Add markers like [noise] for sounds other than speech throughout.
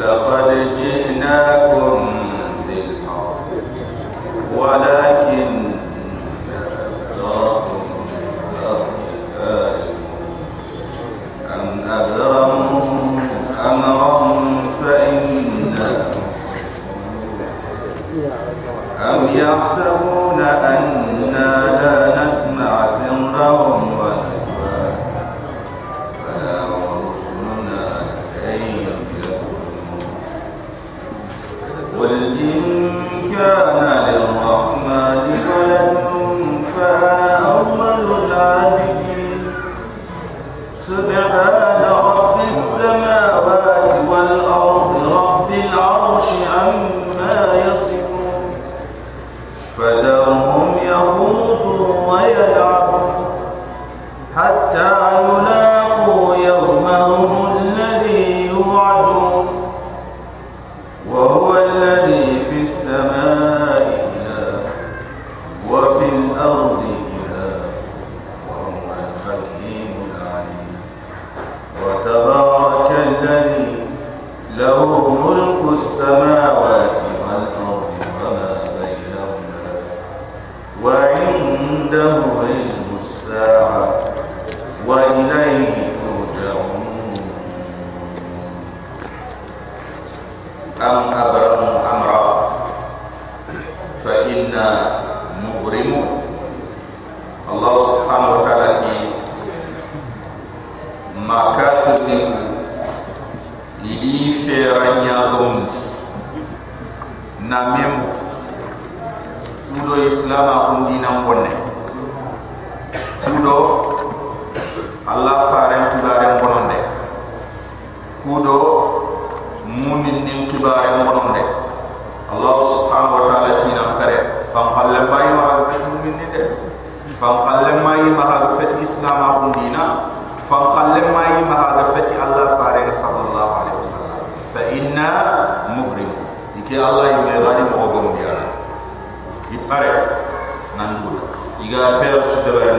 لقد جئناكم بالحق ولكن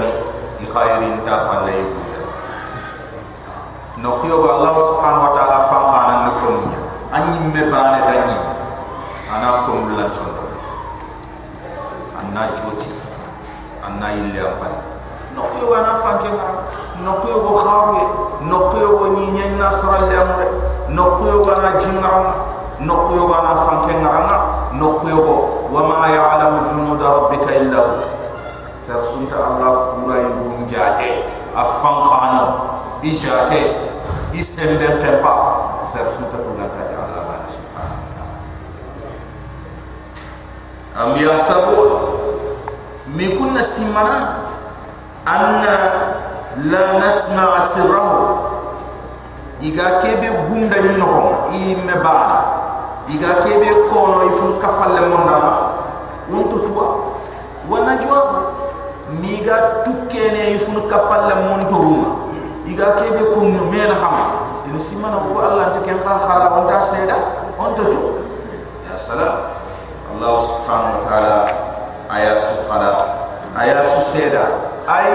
su de barni i khairin ta falle yuja no kiyo allah subhanahu wa ta'ala fam kana ne kon anyi me bane dani ana kon la chondo anna choti anna ille ampan no kiyo wana fanke ngara no kiyo go khawe no go nyinya nasra le amre no kiyo wana jingaram no kiyo wana fanke ngara no kiyo go wama ya'lamu junuda rabbika illa hu sarsunta allah kura yum jate ijate isembe tempa sarsunta to ganta allah ba subhanahu am yahsabu mi kunna simana anna la nasma sirrahu. Iga kebe gunda ni no i me bana. Iga kebe kono ifu kapalle monda wonto tuwa wana jwa miga tukene ifu kapalle mondo ruma iga kebe ko mena ham in simana ko allah to ken ka khala wonda seda onto tu. Ya salam. Allah subhanahu wa ta'ala ayat subhana ayat suseda ay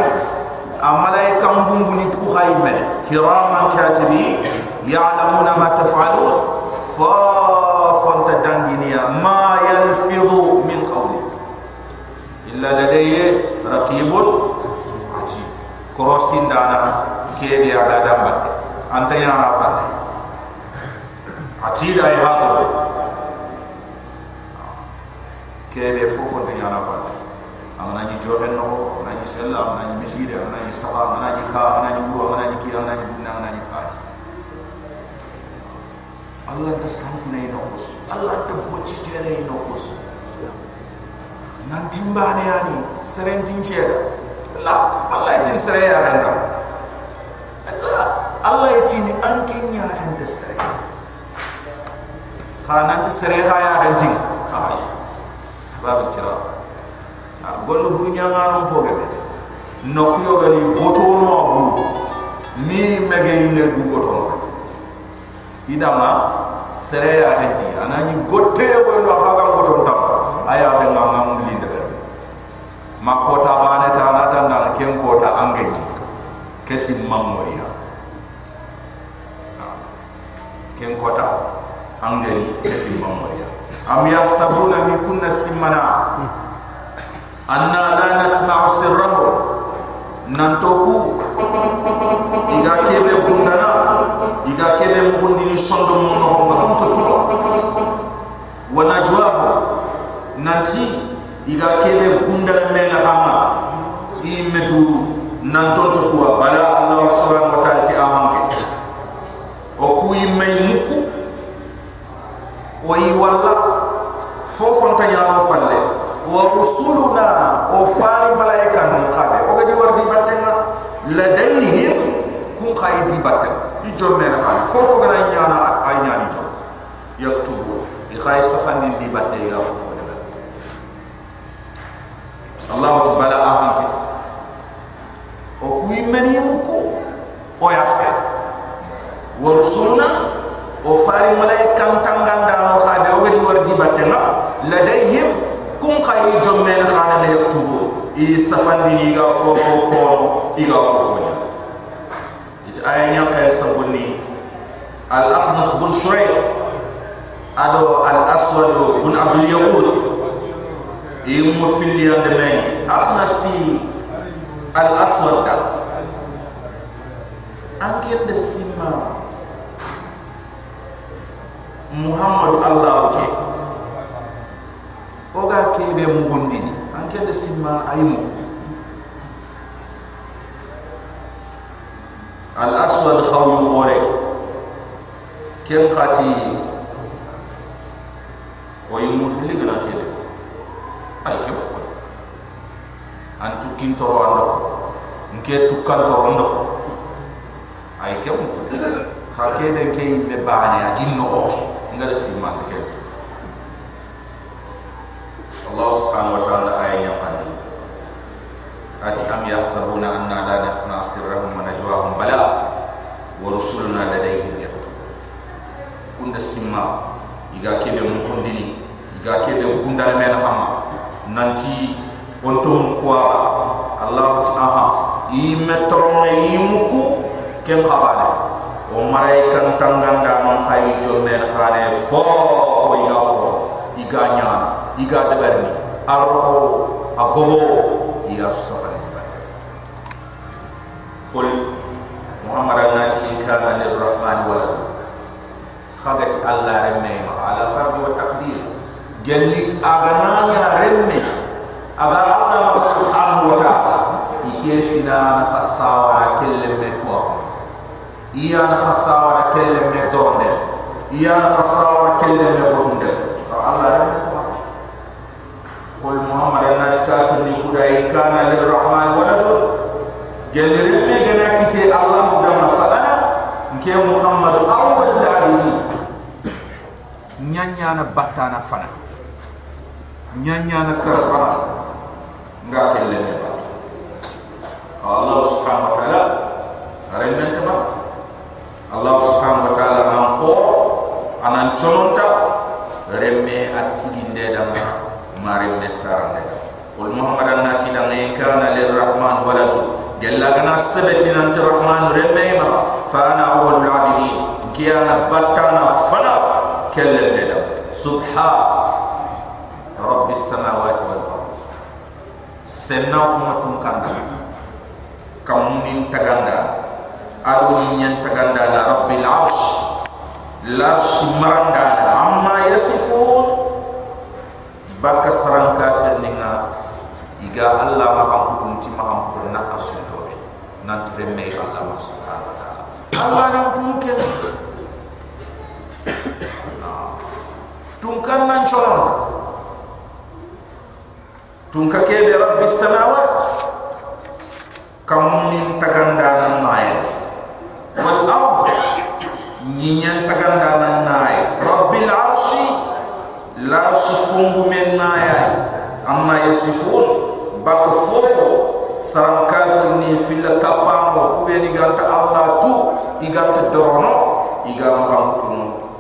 amalaika mbunguni ku haymen kiraman katibi ya'lamuna ma taf'alun. Fa fanta danginiya ma atid korosin dana kede aga damba anta yana fa atid ay hadu kede fofo de yana fa amana ni johen no amana ni sella amana ni misire amana ni saha amana ni ka amana ni uru amana ni ki amana ni bunna amana ni ka. Allah ta sanku ne no kus Allah ta boci tere no kus nan timbane yani serentin cera la Allah ya tin sere ya renda. Allah Allah ya tin an kin ya renda sere kana ta sere ha ya rentin ay babu kira. Gollo bu ñanganon fogebe nokku yogani botono abu. Ni mege ille du botono idama sere ya heddi anani gotte boy no haga boton tam aya ma ngam be ma kota bane ta na tan na ken kota angeti keti mamoria ken kota angani ketim mamoria am yahsabuna mi kunna simana anna la nasma'u sirrahu. Nantoku iga kebe bundana iga kebe muhundi ni sondo mono ho magam to wa najwahu nanti iga kebe bundana mena hama i medu nanton to to bala allah subhanahu wa ta'ala ti amanke o ku yimmay muku. O yi walla. Fofon ta yaano falle. Wa rusuluna. O fari malaika non qabe o gadi wardi battenga ladayhim kun khay di batten i jomme na fa fofo gana nyaana ay nyaani jom. Yaktubu i khay safandi di batte ga fofo Allah tibala ahanke o ku yimmani muku o yase wa rusuluna o fari malaika tanganda no khabe o gadi wardi battenga ladayhim kun kay jomme na khana la yaktubu i safandi ni ga fofo ko i ga fofo ni it ay nya kay sabuni al ahnas bin shurayq. Ado al aswad bin abdul yaqut i mu fili and meni ahnas ti al aswad da angel de sima muhammad allah okay oga kebe muhundini anke de simma ayimu al aswad khawu gore ken khati o yimu fili gana kebe ay ke bokko an tukkin toro ando ko nke tukkan toro ando ko ay ke bokko ha ke de ke ibe baane a ginno o ngal si ke Allah subhanahu wa ta'ala ay ya qad ati am yahsabuna anna la nasna sirrahum wa najwahum bala. Wa rusuluna ladayhim yaktubun kunda simma iga kebe mukhundini iga kebe gundal mena hamma كندنا من هما ننتي أنتم كوابا الله تعالى يمترون يمكو كم خبالة وملايكا تنغندا من خاي جمين خانه فو فو يغاقو يغانيانا iga dagarni arho agobo ya safar qul muhammad anati in kana lirrahman walad khagat allah remme ma ala fard wa taqdir gelli iya na khasa wa na kelle me tonde iya na khasa kelle me botunde Allah eh? ya kul muhammad an nakafir ni kudai kana lir rahman wa lad gelere me gena kite allah mudam na sadana nke muhammad awwal ladini nyanya na batana fana. Nyanya na sarfara nga kelle kana lirrahman walad. Jalla kana sabati nan rahman remme ma fa ana awwalul abidin. Kiyana batana fana kelle deda subha rabbis samawati wal ard. Senna umatun kanda. Kamunin taganda adoni nyen taganda la rabbil arsh. L'arsh maranda amma yasifun. Baka saran kafir ninga iga Allah ma ham putun ti ma ham putun nakasun dobe Allah ma subhanahu wa ta'ala. Allah na tumuke tungkan nan choron tungka ke be rabbis samawat. Kamuni taganda nan nae wal ard. Nyiyan taganda nan nae rabbil arshi. La sifungu men naya amma yasifun bak fofo. Saram kafir ni fil kapano. Ko be ni ganta allah tu. Iganta dorono. Iga makam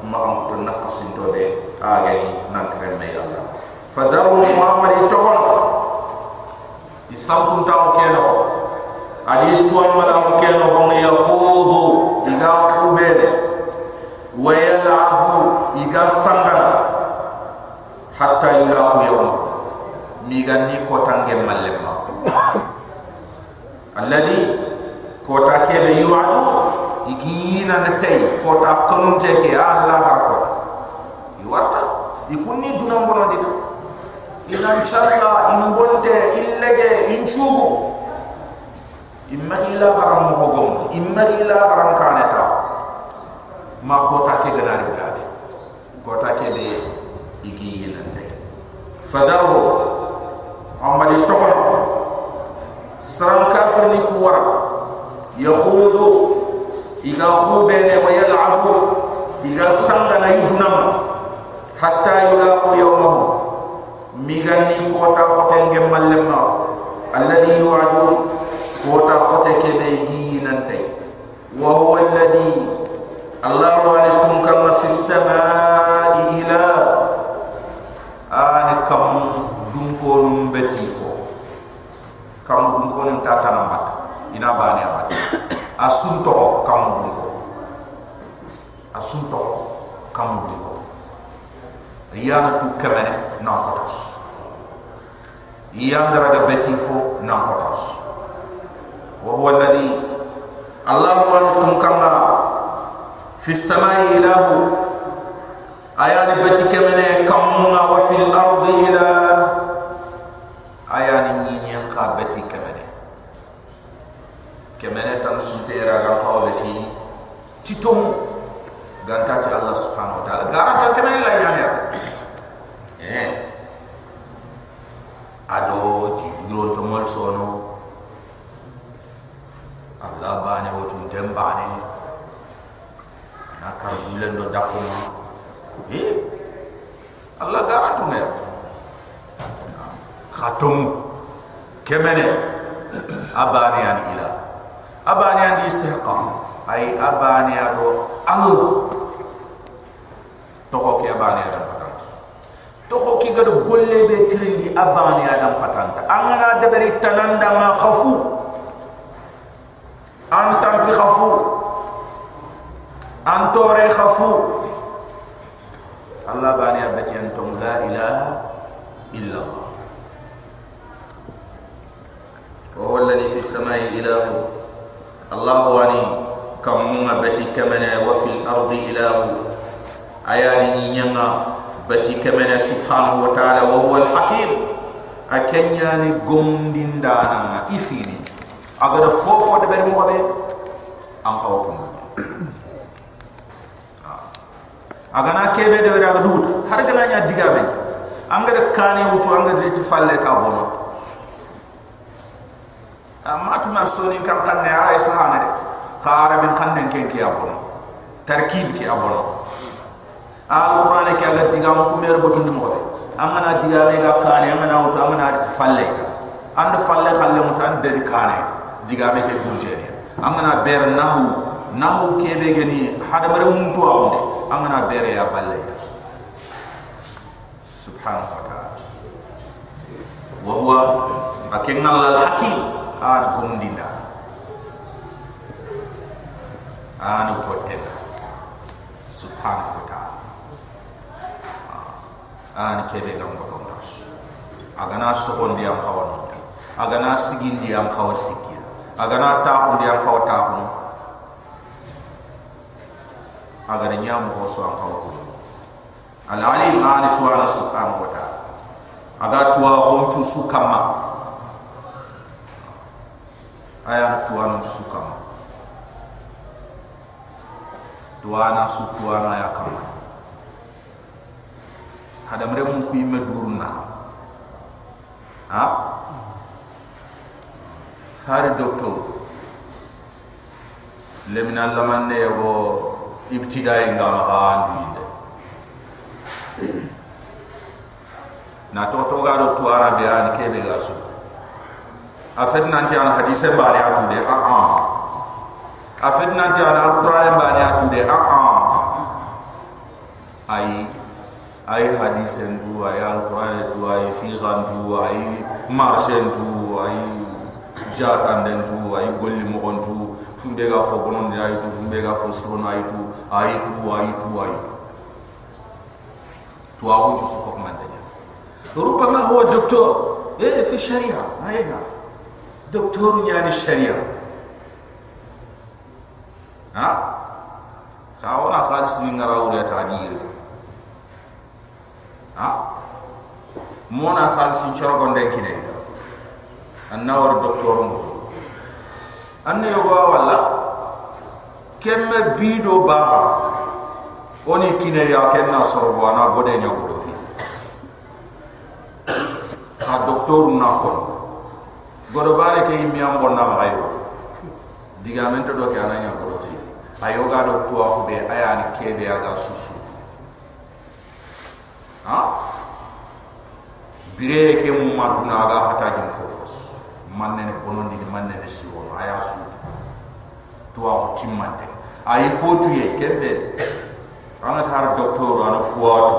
makam tun nakasin to be agani nakre me allah. Fadaru muhammad tohon isampun ta keno. Adi tuam mala keno. Hon ya khudu. Iga khubele wa iga sangana. Hatta yulaqu yawma mi ganni ko tangem mallemma alladhi ko ta ke be yuadu igina na tay ko ta ke allah harko yuwata ikunni dunam bono diga ina inshallah ingonte illege inchugo imma ila haram mo gom imma ila haram kaneta ma ko ta ke ganari brade ko ke be igi yinande fadaru amali tokon saram kafir ni ku wara yahudu iga khubene wa yal'abu iga sangana idunam hatta yulaqu yawmahu migani kota khotenge mallemma alladhi yu'adun kota khote kebe gi nante wa huwa alladhi allah wa lakum kama fi samai ila an kam konum beti fo kamu bungko ni tata nambat ina bani abat asun toko kamu bungko asun toko kamu bungko iyana tu kemene nangkotas iyana raga beti fo nangkotas wahuwa nadi Allahumma nukumkanga fissamai ilahu. Ayani beti kemene kamunga wa fil ardi ilahu ayani ni ni an ka beti kemene kemene tan suntera ga ka beti. Titom ganta ti allah subhanahu wa taala. Garanta kemene la yani eh ado ji duro to mol sono. Allah bane wo tun dem bane na ka yulendo dakuma eh. Allah garanta mera khatum kemene abani an ila. Abani an istihqam. Ay abani ado Allah. To ko ke abani adam patanta to ko ki gado golle be trindi abani adam patanta angana deberi tananda ma khafu. An tampi khafu. An tore khafu. Allah bani abati antum la ilaha illa Allah وهو الذي في السماء إله. الله واني كم بتي كمنا وفي الأرض إله. أياني نينا بتي كمنا سبحانه وتعالى وهو الحكيم. أكنياني قمدين دانا إفيني. ber mo be an kawo kun agana kebe de ber aga dut har gana nya diga be am ga de kane wutu am ga de falle amma tu na soni kam kan ne ay sahana de khara bin kan den ken ki abono. Tarkib ki abono. Al qur'an ki aga diga mo mer botun mo be am na diga be ga kane am na wutu am na ti falle. And falle khalle mutan de kane diga be ke gurjeni amana ber nahu nahu kebe gani hada bare mun to awde amana bere ya balle subhanahu wa ta'ala. Wa huwa akinna al hakim an kumdinda an potena subhanahu wa ta'ala an kebe gam botondas agana sokondi am kawon agana sigindi am kawasik agana ta on dia kaw ta on agar nyam ko so an kaw ko al alim an subhanahu wa ta'ala aga to on su kama aya to ana su kama to ana su to ana ya kama hadam re mun ku yimme durna ha? Hari doctor lemina laman ne yo ibtidai ngama ka andu inde. Na to to ga do to arabe an kebe ga su afed nanti an hadise bani atu de a a afed nanti an alquran bani atu de a a ai ai hadise ndu ai alquran tu ai fi gandu ai marchen tu ai jatan den tu ay golli mo on tu fumbe ga fo bonon ay tu fumbe ga fo suro na ay tu ay tu ay tu ay tu تو ابو جو سوكو من دنيا ربما هو دكتور ايه في الشريعه ايوه دكتور يعني الشريعه ها خاونا خالص من راو يا تاجير ها مونا خالص ان شاء الله دين كده النور دكتور مو ان يوا ولا كم بيدو با oni kine ya kenna sorbo ana gode nya godo fi ha doktor na ko godo bare ke mi am bonna ma ayo? Digamento do ke ananya godo fi ayo ga do to ko be ayani kebe aga susu. Ha? Bire ke mu maduna aga hata jin fofos. Manne ne bonondi manne ne siwo aya su to ko timmande ay fotuye kebe ana tar docteur ana fuatu.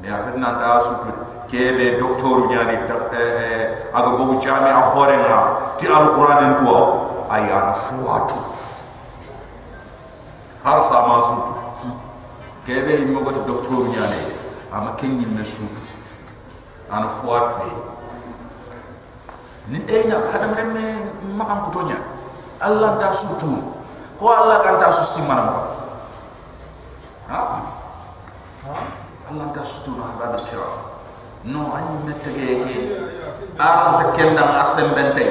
Me afet na ta sutu kebe docteur nyani ta eh aga bogu jami a hore na ti alquran en tuwa ay ana fuatu. Har sa ma sutu kebe mo go docteur nyani ama kenyi me sutu ana fuatu ni eyna hadam remme makam kutonya allah da sutu. Ko allah kan ta susi manam Allah da sutuna hada kira no ani metege ke aram ta kenda asem bente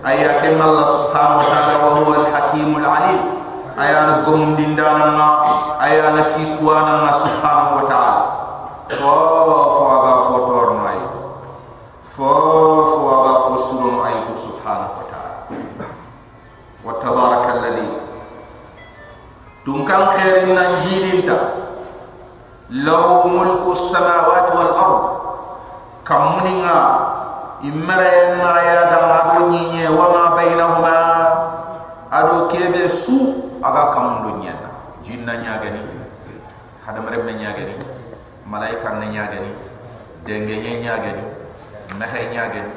aya ke Allah subhanahu wa ta'ala wa huwa al-hakim al-alim aya na gom dindana ma aya na fitwana ma subhanahu wa ta'ala. Fo fo aga fotor mai fo fo aga fo suru mai tu subhanahu wa ta'ala. Wa tabaraka alladhi tungkang khairin ninga. Imare na ya da abu nyinye wa ma bainahuma. Ado kebe su aga kamundo nyenda jinna nya gani hadam rem nya gani malaika na nya gani denge nya nya gani na hay nya gani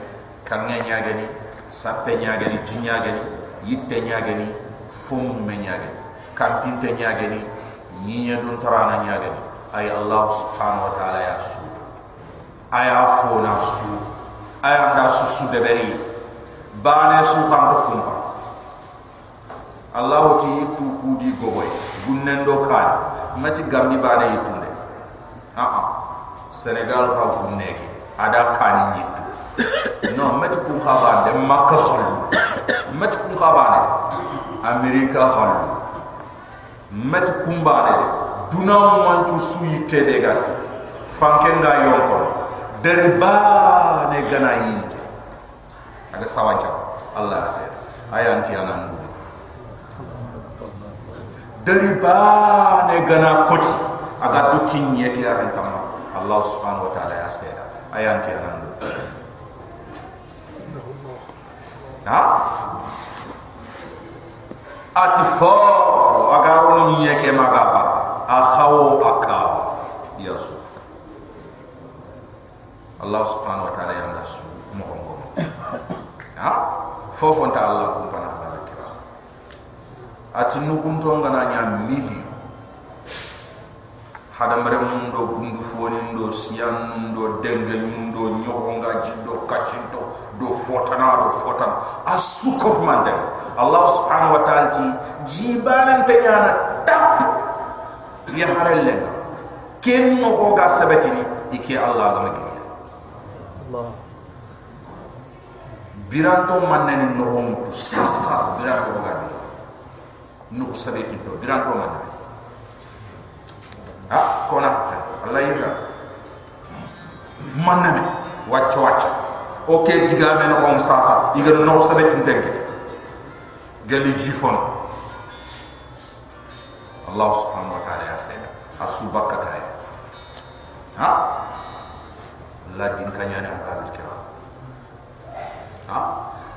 kan nya nya gani sappe nya gani jinya gani yitte nya fum me nya gani kan pinte nya gani nyinye dun tarana nya ay allah subhanahu wa ta'ala ya suu aya fo na su. Aya da su su de beri bane su kan ko kumpa allah ti tu ku di goboy gunnen do kan mati gambi bane yitunde a a senegal ha gunne ada kan yitu [coughs] no mati kum ha bande makka halu [coughs] mati kum ha bane amerika halu mati kum bane de duna manchu suyi tede gasi fanken da yonkon ba ne gana yi aga sawancha Allah ya sayar ayanti anan du dari ba ne gana koti aga dutin ki aran tamma Allah subhanahu wa ta'ala ya sayar ayanti anan du ha? Atifofu agaron ye ke magaba akhaw akaw yasu Allah subhanahu wa ta'ala yang dasu mohon ha? Fofon ta Allah kum pana hada kira ati nukun to ngana nya mili hada mare mundo gundu foni ndo siyan ndo denge ndo nyoronga jido kachindo do fotana do fotana. Asukof mande Allah subhanahu wa ta'ala ti jibanan tanyana tap. Ya harelle ken no ho ga sabatini ike Allah ga magi Allah biranto manne no ho mutu sas sas biranto ga ni no sabati do biranto manne ha? Kona Allah yira manne me wacce wacce o ke diga me no sasa iga no sabati tenke gali jifono Allah subhanahu wa ta'ala ya sayda asubaka tay ha? La din kanya ne ababil kiram ha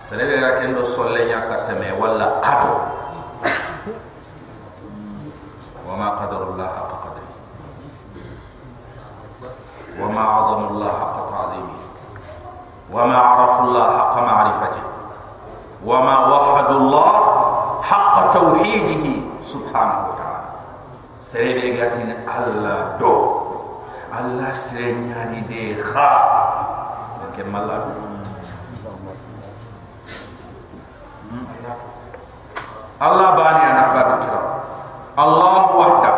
serebe ya kendo solle nya katame wala ado wa ma qadarullah haqqa qadri. Wa ma azamullah haqqa ta'zimi. Wa ma arafullah haqqa ma'rifati. Wa ma wahadullah haqqa tawhidihi subhanahu wa ta'ala. Serebe gatin alla do. Allah sirenya ni de kha ke malatu Allah bani ana ba kira Allah wahda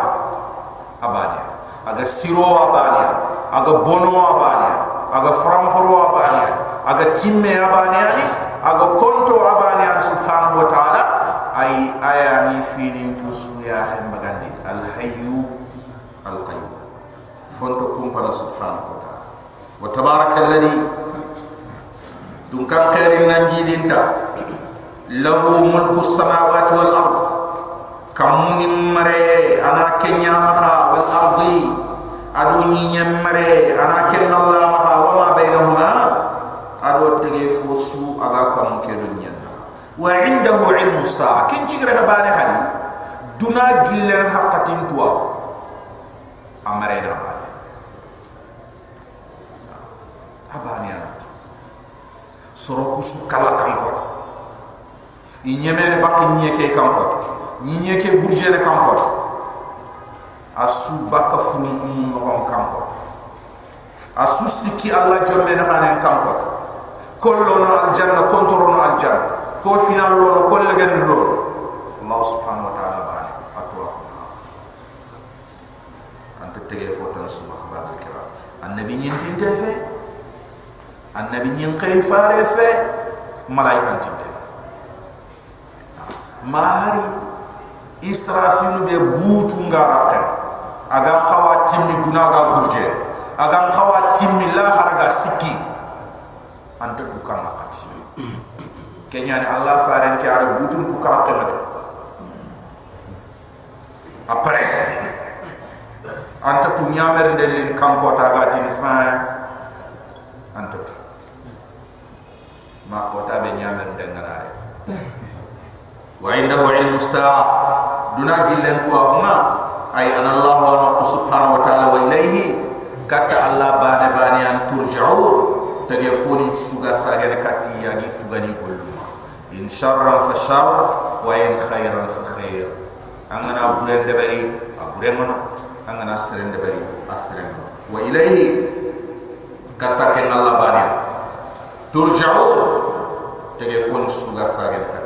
abani aga siro abani aga bono abani aga framporo abani aga timme abani aga konto abani subhanahu wa ta'ala ay ayani fini tusu ya hembagandi al hayyu al qayyum fonto kumpala subhanahu wa ta'ala wa tabaraka alladhi dun kan khairin nanjidinta lahu mulku samawati wal ard. Kamuni mare ana kenya maha wal ardi. Adu nyinya mare ana kenna allah maha. Wa ma bainahuma? Adu tege fosu aga kam ke dunya wa indahu ilmu sa'a kin chigre habane hali duna gille hakatin tuwa amare da ba habane ya soro kusu kala kankota i ñemene bakke ñeke kampot. Ñi ñeke bourgene kampot. A su bakka funu um noxon kampot. A su sikki alla jombe na xanen kampot kollono aljanna kontorono aljanna ko final lono ko legani lono. Allah subhanahu wa ta'ala bani. Atwa anta tege fotan subhanahu wa ta'ala annabi ñin tinte fe. Annabi ñin xey fare fe. Malaika tinte mahari israfil be butu ngara kan aga qawa timmi dunaga gurje. Aga qawa timmi la haraga sikki. Anta du kan akati kenya ni allah faren ki ara butu tu kara kan de apre anta tu nyamer de lin kan ko ta ga tin fa anta tu ma ko ta be nyamer de nganare وعنده علم الساعة دون جل أنفوهما أي أن الله سبحانه وتعالى وإليه كتا الله باني باني أن ترجعون تجفون سوغا ساغن كتي يعني تغني كل ما إن شر فشر وإن خير فخير أنا أبرين دبري أبرين منا أنا أسرين دبري أسرين وإليه كتا كن الله باني ترجعون تجفون سوغا ساغن كتي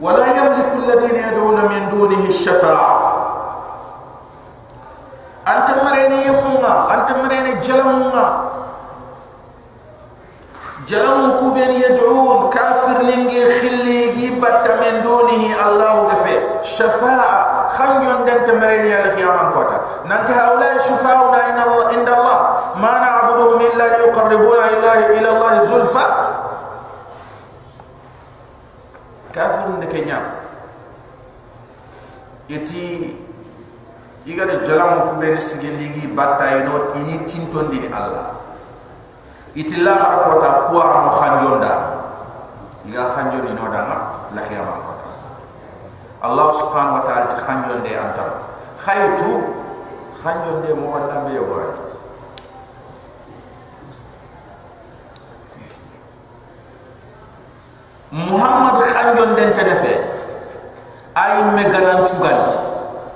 ولا يملك الذين يدعون من دونه الشفاعة. أنت مريني يمونا أنت مريني جلمونا. جلمو كوبين يدعون كافر ننجي خلي جيبت من دونه الله دفع. شفاعة. خنجون دنت مريني من كوتا ننت هؤلاء الله عند الله. ما نعبدهم إلا ليقربونا إلى الله زلفى. Kafir ne kenya iti iga de jalam ko ben sige ligi batta ini tinton di allah. Iti la har ko ta ko am iga khanjon ino danga la khiyama ko ta allah subhanahu wa ta'ala khanjonde antar khaytu khanjonde mo wala be wadi muhammad khanjon den te defe ay me ganan cugandi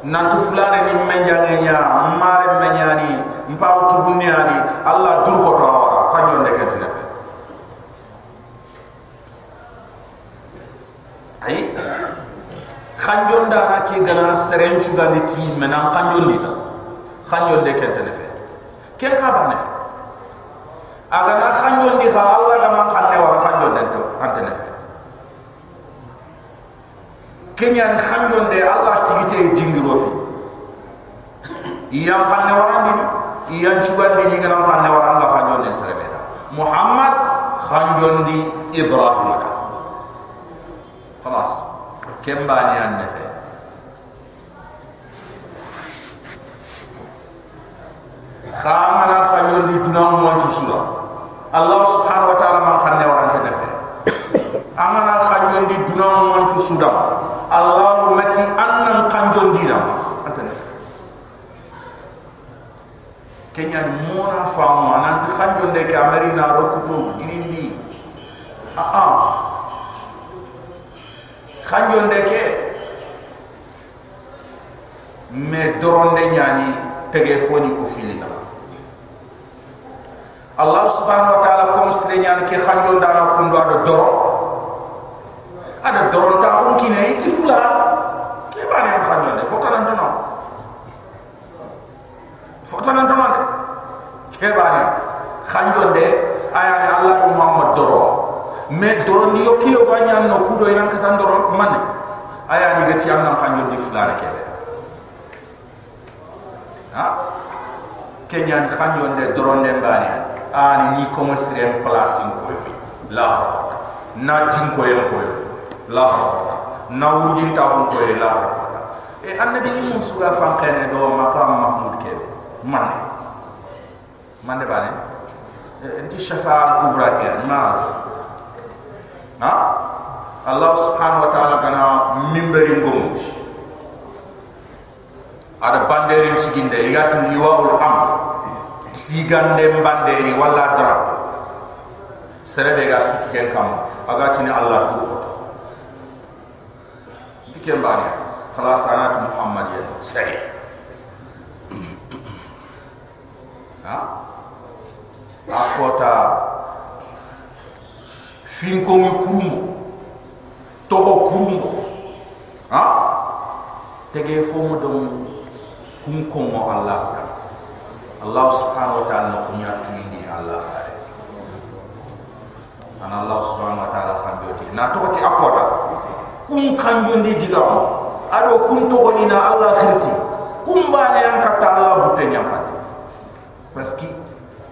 nantu fulane ni menjange nya mare menyani mpaw tubunni ani allah dur ko to awara khanjon de ke defe ay khanjon da na ke ganan seren cugandi ti menan khanjon ni ta. Khanjon de ke defe ken ka bane aga na khanjon di ha allah da man khanne wara khanjon den to ante nefe kenyan khanjon allah tigite dingiro fi iyam khanne warandi ni iyam chugandi ni gran khanne waranga lah khanjon de muhammad khanjon di ibrahim da khalas. Kemba ni anne fe khamana khanjon di tunam mo allah subhanahu wa ta'ala man khanne warante de amana khanjon di tunam mo kanjon dina antane kenya ni mona famu ananti kanjon de ke amerina rokuto girindi a a kanjon de ke me doronde nyani tege foni ko filina allah subhanahu wa ta'ala kom sire nyan ke khanjo ndana kundo ado doro ada doro ta on kine ti fula ke bani on khanjo de fota nan dono fota nan dono de ke bani khanjo de aya ni allah ko muhammad doro me doro ni yo kiyo banya no kudo ina kata doro man aya ni gati am nan khanjo di fula ke ha? Kenyan khanjo de doro de bani ani ni. Ko sirem place ko yo la na tin ko yo ko la ko na wurjin ta ko ko la ko e annabi ni mun suga fan kene do makam mahmud ke man. Man de bane enti shafa al kubra ke ma ha? Allah subhanahu wa ta'ala kana mimberin gomuti ada banderin siginde yati liwaul amr. Sigande mbanderi wala drap. Serebe ga sikken kam aga tini allah du foto dikem bani khalas anat muhammad ya sari ha? Akota fin ko mi kurumbo to ko kurumbo ha? Tege fo mo dum kum ko mo allah. Allah subhanahu wa ta'ala punya tuini Allah. Fare ana Allah subhanahu wa ta'ala khanjoti na to ti akoda kun khanjondi digam ado kun to na Allah khirti. Kun bane yang kata Allah butte nyampan paski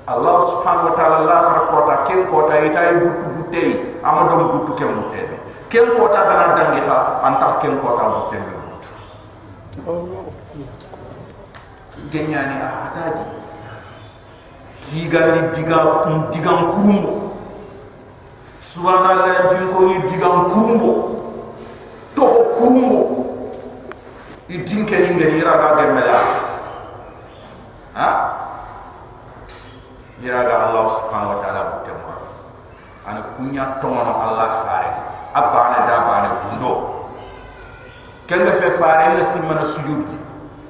Allah subhanahu wa ta'ala la kharkota ken kota ita butu butte amadom butu ken butte ken kota dana dangi ha antah ken kota butte butu oh genyani ataji digan di digan digan kurumbo subhanallah digan kurumbo toho kurumbo i dinke ni ngeni ira ga ha? Ira allah subhanahu wa taala butemura ana kunya tomono allah fare abana da bana bundo kenga fe fare ne simana sujud ni.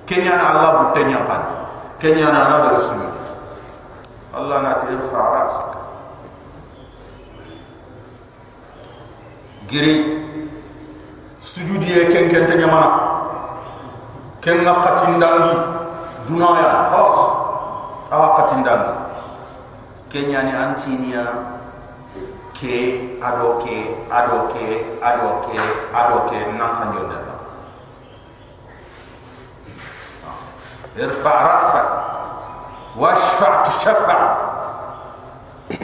Kenya na allah butenya kan kenya na ana da sujud. Allah na ta irfa ra'sak giri sujudi e ken ken te nyamana ken na katindangi dunaya khalas awa ah, katindangi kenya ni antinia ya. ke adoke adoke adoke adoke na khanyo de la irfa ra'sa washfa tashfa [coughs]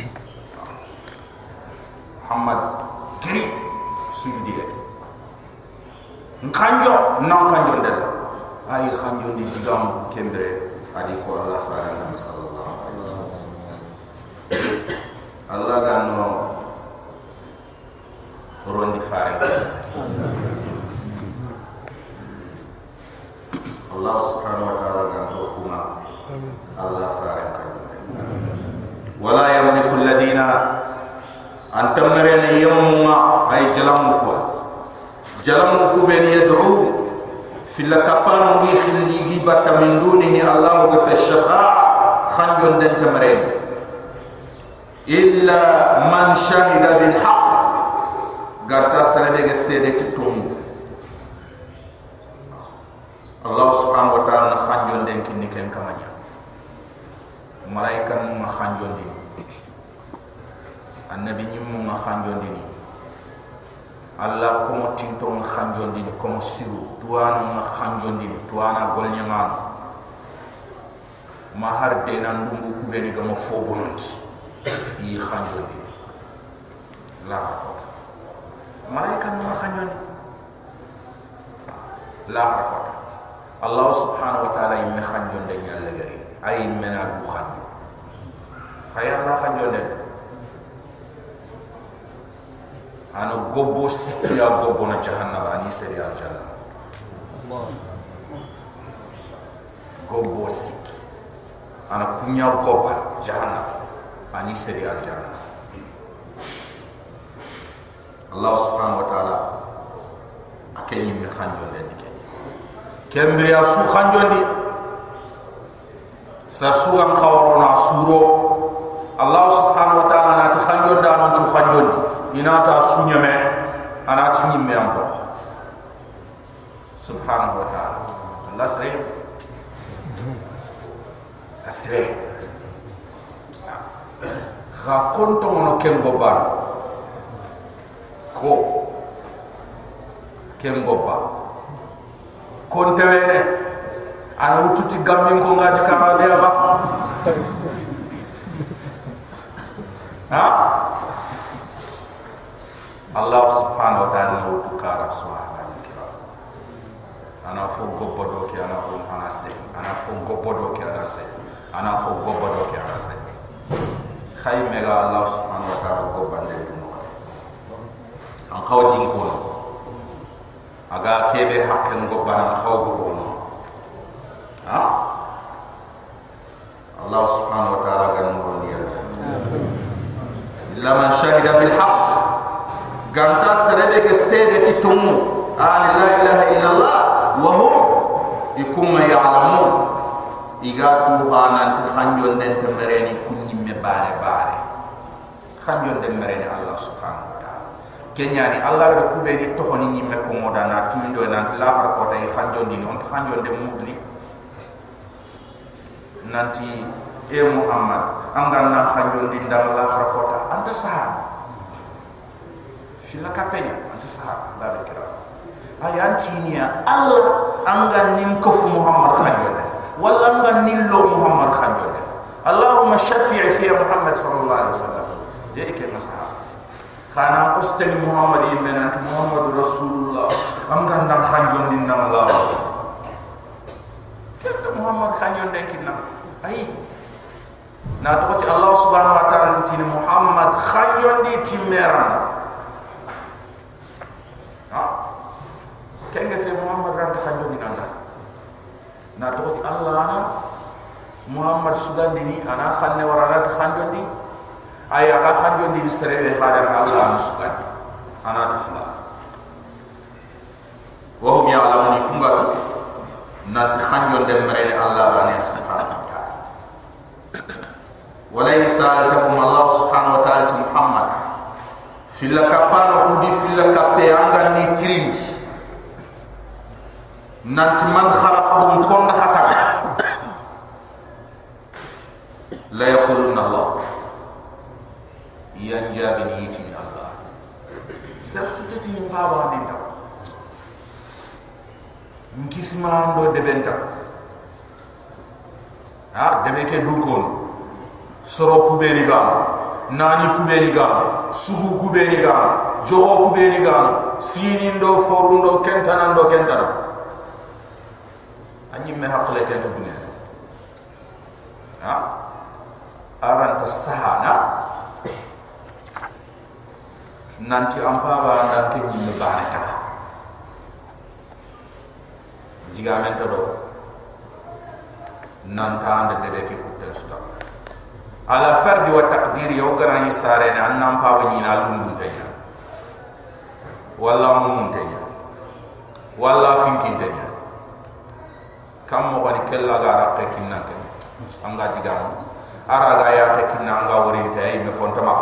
muhammad kirim sujudi e nkanjo nan kanjo ndel ay kanjo ni digam kembre adi ko allah faran nam sallallahu alaihi wasallam. Allah ga no rondi faran allah subhanahu wa ta'ala ga to kuma allah faran kan wala yamliku alladina antamrene yamma ay jalamu ko بات من دونه الله في الشفاعة خنجون دن تمرين إلا من شهد بالحق قد تسلم السيدة تتوم الله سبحانه وتعالى خنجون دن كني كن كمانيا malaika nu ma khanjondi annabi nyum ma khanjondi ni alla ko mo tinto ma khanjondi ni ko mo siru tuana ma khanjondi ni tuana gol nyaman ma har de nan dungu ku beni ga mo fo bononti yi khanjondi la ko malaika nu ma khanjondi la ko Allah subhanahu wa ta'ala yimme khanjonde nyalle gari. Ay mena du khanjondi khaya na khanjo ano gobo sikia gobo na jahannam ani seri al Allah gobo sik kunya goba jahannam ani seri al Allah subhanahu wa ta'ala akenyi mi khanjo net ke kembri asu khanjo ndi sa suam khawarona suro. Allah subhanahu wa ta'ala na ta khanjon da non chu ina ta sunyame ana ti nyimme am do subhanahu wa ta'ala. Allah sre. Asre kha konto mono ken go ban ko. Ken go ba konte ana ututi gammin ko ngati kama de ba ha الله سبحانه وتعالى هو بكار سبحانه الكرام أنا فوق قبضك أنا أقول أنا سي. أنا فوق قبضك أنا سي أنا فوق قبضك أنا سي خير مجا الله سبحانه وتعالى قبضنا الدنيا أن قو دين كونه أجا كيف حق قبضنا أن قو قبضنا ها؟ الله سبحانه وتعالى قال نور لمن شهد بالحق ganta serede ke sede ti tumu an la ilaha illa allah wa hum ikum ya'lamun iga tu hanan ta hanjon den te mereni kunni me bare bare hanjon den mereni allah subhanahu wa ta'ala. Kenya ni allah da kube ni to honi ni me ko moda na tuindo na la har ko tay hanjon ni. On hanjon den mudni nanti e muhammad angan na hanjon din dal la har ko ta anta sahab fila kapenya. Anta sahab. Da be kira. Ayantinia allah angan nin kofu muhammad hanjon wala angan nin lo muhammad hanjon allahumma shafi'i fi muhammad sallallahu alaihi wasallam. Ya ike masahab kana qustani muhammad ibn ant muhammad rasulullah angan dan hanjon din nam allah. Kenta muhammad hanjon den kinna ai na to allah subhanahu wa ta'ala tin muhammad khanyon di timeran ha kenge fe muhammad ran ta hajo allah na to allah ana muhammad sudan dini ana khanne warana ta hajo ndi ay aga hajo ndi ni sere ya allah ana sudan ana ta fula wa hum ya'lamun kum ba na ta hajo de mare allah ana subhanahu wa ta'ala. Wala yusaltakum allah subhanahu wa ta'ala muhammad. Fil kapano udi fil kapte anga ni نت من خلقهم كن خطر لا يقولون الله ينجى من يتي الله سر ستتي من بابا من دو نكس ما عنده دبن دو ها دبك دوكون سرو كوبيني غام ناني كوبيني غام سوهو كوبيني غام جوهو كوبيني غام سينين دو فورون دو كنتانان دو كنتانان anyi me hakle kento dunya ha aran ta sahana nanti ampa ba ndan ke nyi me baraka diga men to do nanta ande dede ke kutten sta ala fardi wa taqdir yo gara ni sare annam pa ba ni na lundu tanya walla mun tanya walla finkin tanya kam mo wani kella ga rakke kinna ke? Anga diga ara ga ya ke kinna anga worin tay me fonta ma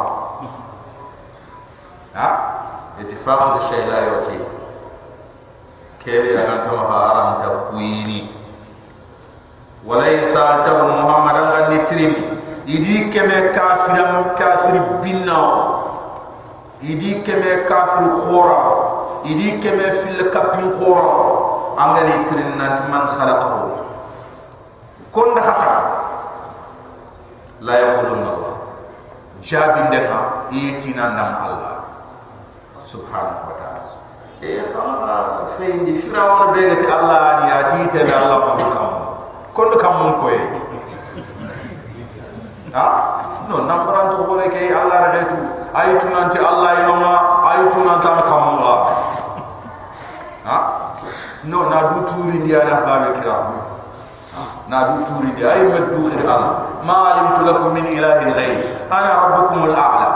ha? Ittifaq de shay la yoti kebe ya kan tama haram ta kuini walaysa tahu muhammadan ga nitrim idi keme kafiram kafir binna. Idi keme kafir khora. Idi keme fil kapin khora angani trin nat man khalaqahu. Kon da hata la yaqulun allah. Jabin dema yitina nam allah. Subhanahu wa ta'ala. E khama fendi firawon be gati allah ni ati te allah ko kam kon kam mon koy ha no nambaran to hore ke allah rahatu aytu nanti allah inoma aytu nanti kam allah ha no na du turi dia na babe kira na du turi dia ay maddu khir allah ma alimtu lakum min ilahin ghayr ana rabbukum al a'la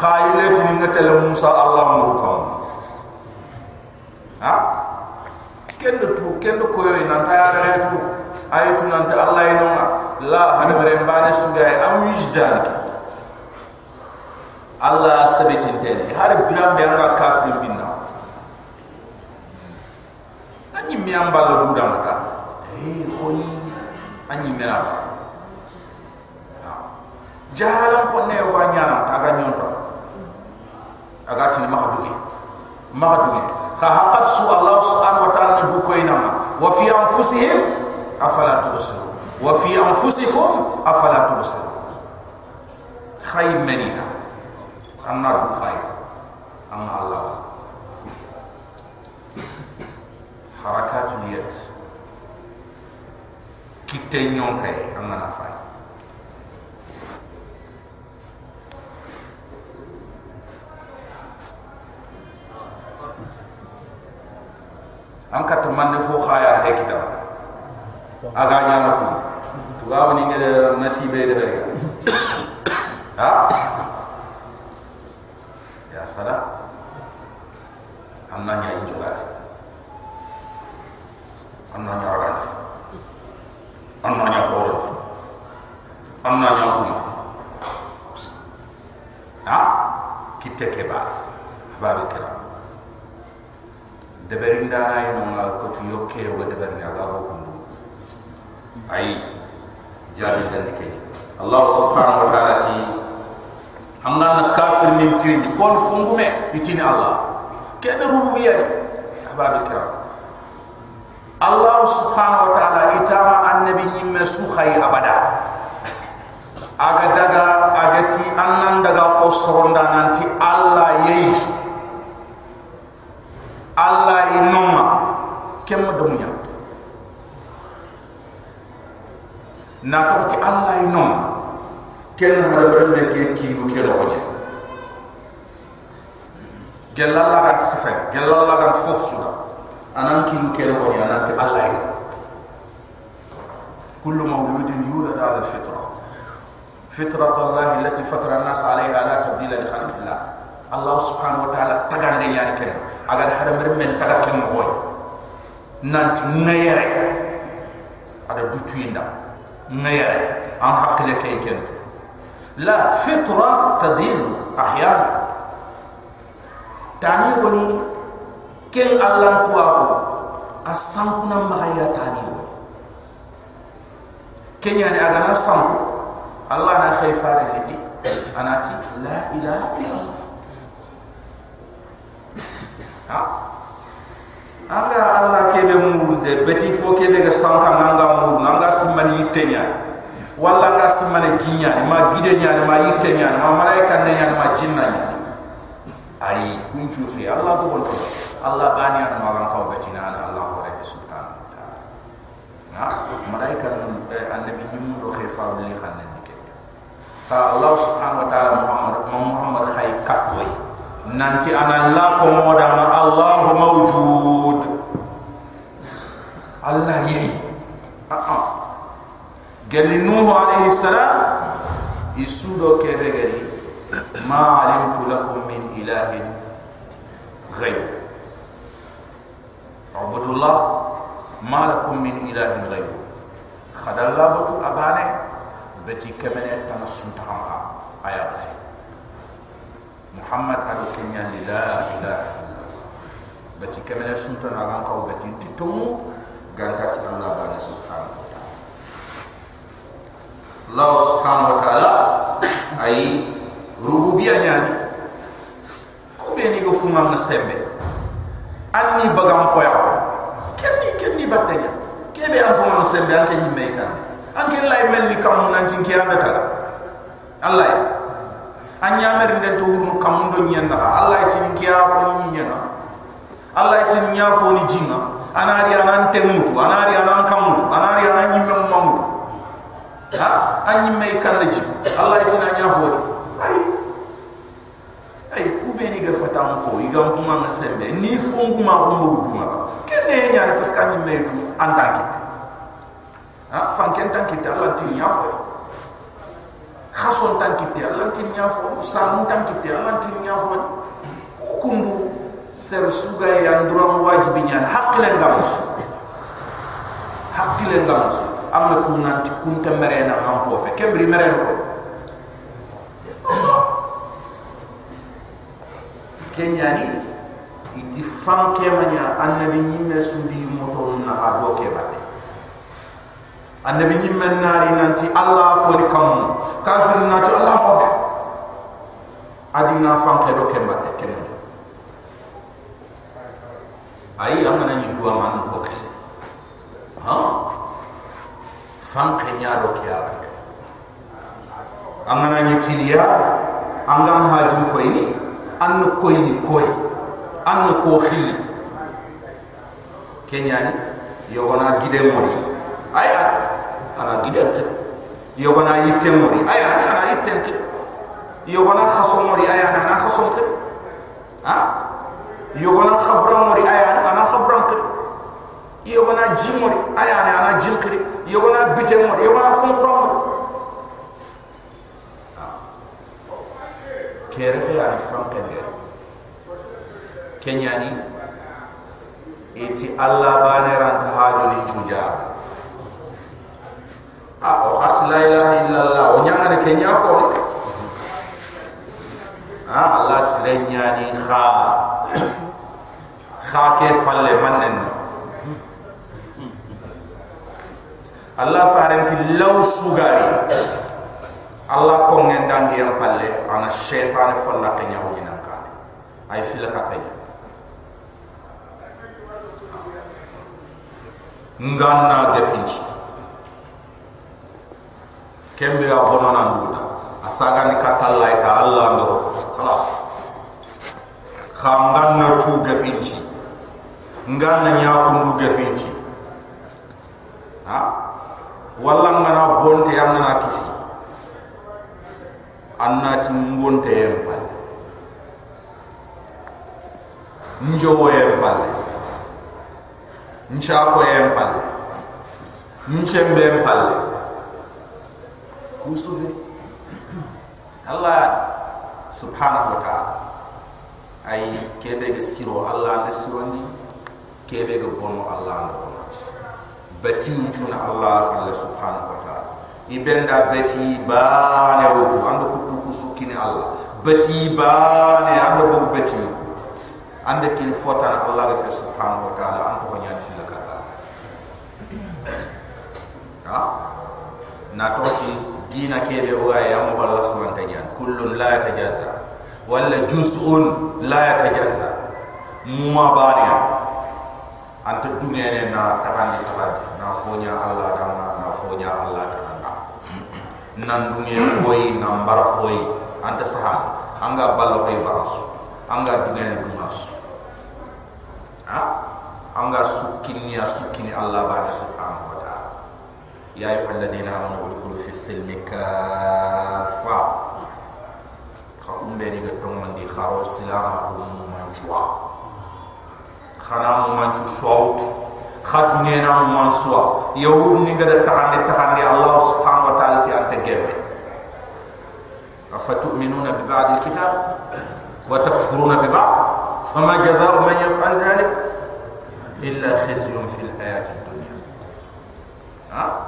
khaylati ni ngatal musa allah murukum ha? Kendo tu kendo koyo nan ta rahatu aytu nanti allah inoma la hada mere mbane sugay am wijdan Allah sabitin tene har biram be anga kafir binna anyi mi ambal du da mata. Eh hoyi anyi mera jahalan ko ne wa nyana aga nyonto aga tin ma hadugi ma hadugi kha haqat su Allah subhanahu wa ta'ala du koyna wa fi anfusihim afala tubsirun wa fi anfusikum afala tubsirun khay menita anna du fay anna Allah harakatul yad kitte nyon kay anna na fay an ka tamande fo khaya te kitab aga nyana ku tuga woni ngere nasibe de bari ha? Ya sala anna nya injugat anna nya ragal anna nya khoro anna nya kuma ha? Kitte ke ba babu kiram deberin dana ino nga kotu yokke wa deberin aga ho kundu. Ay jari dan ke Allah subhanahu wa ta'ala ti anga na kafir min tin kon fungume itini Allah. Kede rububiyya ahbab kiram Allah subhanahu wa ta'ala itama annabi nyimme su khay abada. Aga daga agati annan daga ko soronda nanti Allah yeyi Allah inoma kemma dumunya na ti Allah inoma ken hada brande ke ki bu ke loje gelalla gat sifa gelalla gat fofsuda anan ki mu kele ko yana te allah yi kullu mawludin yulad ala fitra fitra allah allati fatara nas alayha la tabdila li khalqillah allah subhanahu wa ta'ala tagande yani ken agar haram rim men tagakem ko nanti ngayere ada dutu inda ngayere am hakle kay ken la fitra tadil ahyana tani goni ken allan tuwaku a sampuna magaya tani kenya ni agana sampu allah na khayfare leti anati la ilaha illallah. Ha? Anga allah kebe mudde beti fo kebe ga sanka nanga mudu nanga simani tenya walla anga simani jinya ma gide nya ma yitenya ma malaika ne nya ma jinna nya ay kunchu fi allah ko allah bani an ma ran kaw beti na allah wa rabbi subhanahu wa ta'ala. Ha malaika annabi nyum do khifa li khanen fa allah subhanahu wa ta'ala muhammad muhammad khay katway nanti ana la ko moda ma allah mawjud. Allah yi a a gelli nuhu alayhi salam isudo ke begari ma alimtu lakum min ilahin ghayr abudullah ma lakum min ilahin ghayr khadalla batu abane beti kemene tan sunta ha aya fi muhammad ado kenya la ilaha beti kemene sunta na gan kaw beti titumu ganta ti allah bani subhanahu wa ta'ala. Allah subhanahu wa ta'ala ay rububiyya nyani ko be ni go fuma sembe anni bagam poya batenya kebe am na sembe an kenni meka an ken lay melni kam non tin ki anda ta allah. An yamer den to wurnu kam ndo nyanda allah tin ki ya fo ni nyana allah tin nya fo ni jinga. Anari anan temutu anari anan kamutu anari anan nyimme mamutu ha? An nyimme kan ji allah tin nya fo ni. Ay ay kube ni ga fatam ko igam puma na sembe ni fungu ma humbu duma kenne nya parce que nyimme tu andanki ha? Fanken tankite allah tin nya fo khason tankite allah tin nya fo sanun tankite allah tin nya fo kundu ser suga ya nduram wajibi nyan hakile ngamus hakile ngamus amma tunanti kunta merena am po fe kembri merena ko kenyani iti fan kemanya annabi nyimme sudi moto na ado ke batte annabi nyimme nari nanti allah fo ni kam kafir na allah fo adina fan ke do ke batte kemanya ayi amana ni dua man ko ke ha fan ke nya do ke ala amana ni tiliya angam hajum ko ini annu ko an ko khili kenyani yogona gide mori aya ana gide ke yogona yitte mori aya ana yitte ke? Yogona khaso mori aya ana khaso ke? Ha? Yogona khabram mori aya ana khabram ke? Yogona jim mori aya ana jim ke? Yogona bite mori yogona fon mori kere ke ani fam ke kenyani iti Allah baneran ka hado ni chuja a o hat la ilaha illallah. O nyanga ne kenya ko a Allah sirenya ni kha. Kha ke falle manen. Allah farenti law sugari. Allah ko ngendangi yang palle. Ana syaitan falla kenya ho ay fila ka nganna definci kembe ya bonona nduguta asaga ni katalla ka allah ndo khalas. Khanganna tu definci nganna nya kundu definci ha? Walla ngana bonte amna na kisi. Anna ti ngonte yempal njowo yempal ncha ko yem palle nchembe palle kusufi Allah subhanahu wa ta'ala. Ay kebe ge siro Allah ne siro ni. Kebe ge bono Allah ne bono. Bati unchuna Allah Allah subhanahu wa ta'ala. Ibenda bati ba ne wutu ando kutu kusukini Allah. Bati ba ne ando bu bati ande kin fota Allah ge subhanahu wa ta'ala. Ando ko nyaa na toki dina kebe wa ya mu subhanahu wa ta'ala kullun la yatajazza wala juz'un la yatajazza muma baniya anta ne na tahani tahadi na fonya Allah dama na fonya Allah tananda. Nan dunia boy na mbara foy anta saha. Anga ballo koy barasu. Anga dunia ne dumas ha? Anga sukini ya sukini Allah bani subhanahu يا أيها الذين آمنوا ادخلوا في السلم كافة. خاكم بيني قدوم من دي خارو السلام هم منشوا خنا منشوا صوت. خدنينا منشوا يهود نقدر تحني تحني الله سبحانه وتعالى أنت جمع أفتؤمنون ببعض الكتاب؟ وتكفرون ببعض؟ فما جزاء من يفعل ذلك إلا خزي في الحياة الدنيا. ها؟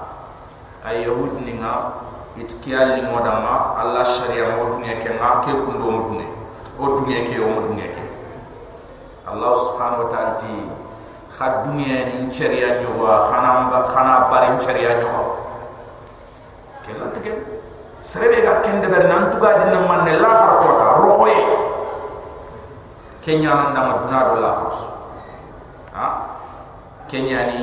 Ay yahud ni nga it kiyal li modama allah sharia mo dunya ke nga ke kundo mo dunya o dunya ke o mo dunya ke. Allah subhanahu wa ta'ala ti khad dunya ni sharia nyo wa khana khana bari sharia nyo ko ke la te ke? Serebe ga ken de bernan tuga din man ne la har ko ta roye kenya nan da maduna do la har ha? Kenya ni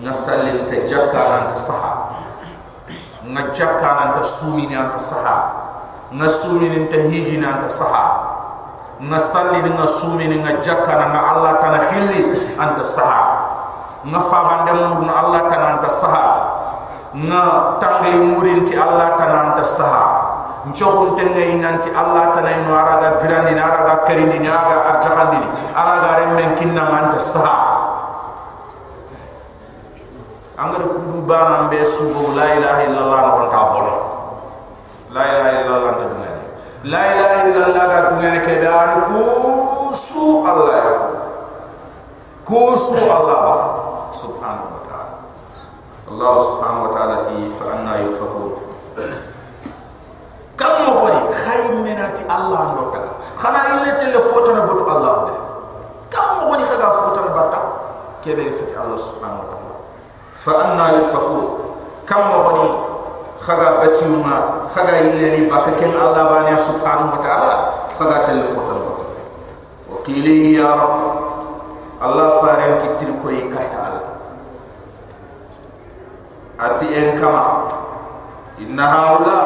nasalin ta jakkaran ta sahaba nga jakka nan ta sumi ni anta saha nga sumi ni ta hiji ni anta saha nga salli ni nga sumi ni nga jakka na nga Allah tana khilli anta saha nga fa bande mur na Allah tana anta saha nga tangay murin Allah tana anta saha nchokun tenge inanti Allah tana ino araga birani araga karini araga arjahandi araga remmen kinna anta saha angara kudu bana be subo la ilaha illallah ko ta bono la ilaha illallah ta dunga la ilaha illallah da dunga ne ke da ku su allah ya ku su allah ba subhanahu wa ta'ala. Allah subhanahu wa ta'ala ti fa anna yufakun kam mo hori khaymenati allah ndo daga khana ille tele fotana botu allah def kam mo woni kaga fotana batta kebe fiti allah subhanahu wa ta'ala yufaku kam mo woni khaga batiuma khaga ille ni bakka ken allah bani subhanahu wa ta'ala khaga tele fotana botu wa qili ya rab allah faran kitir ko ikata allah ati en kama inna haula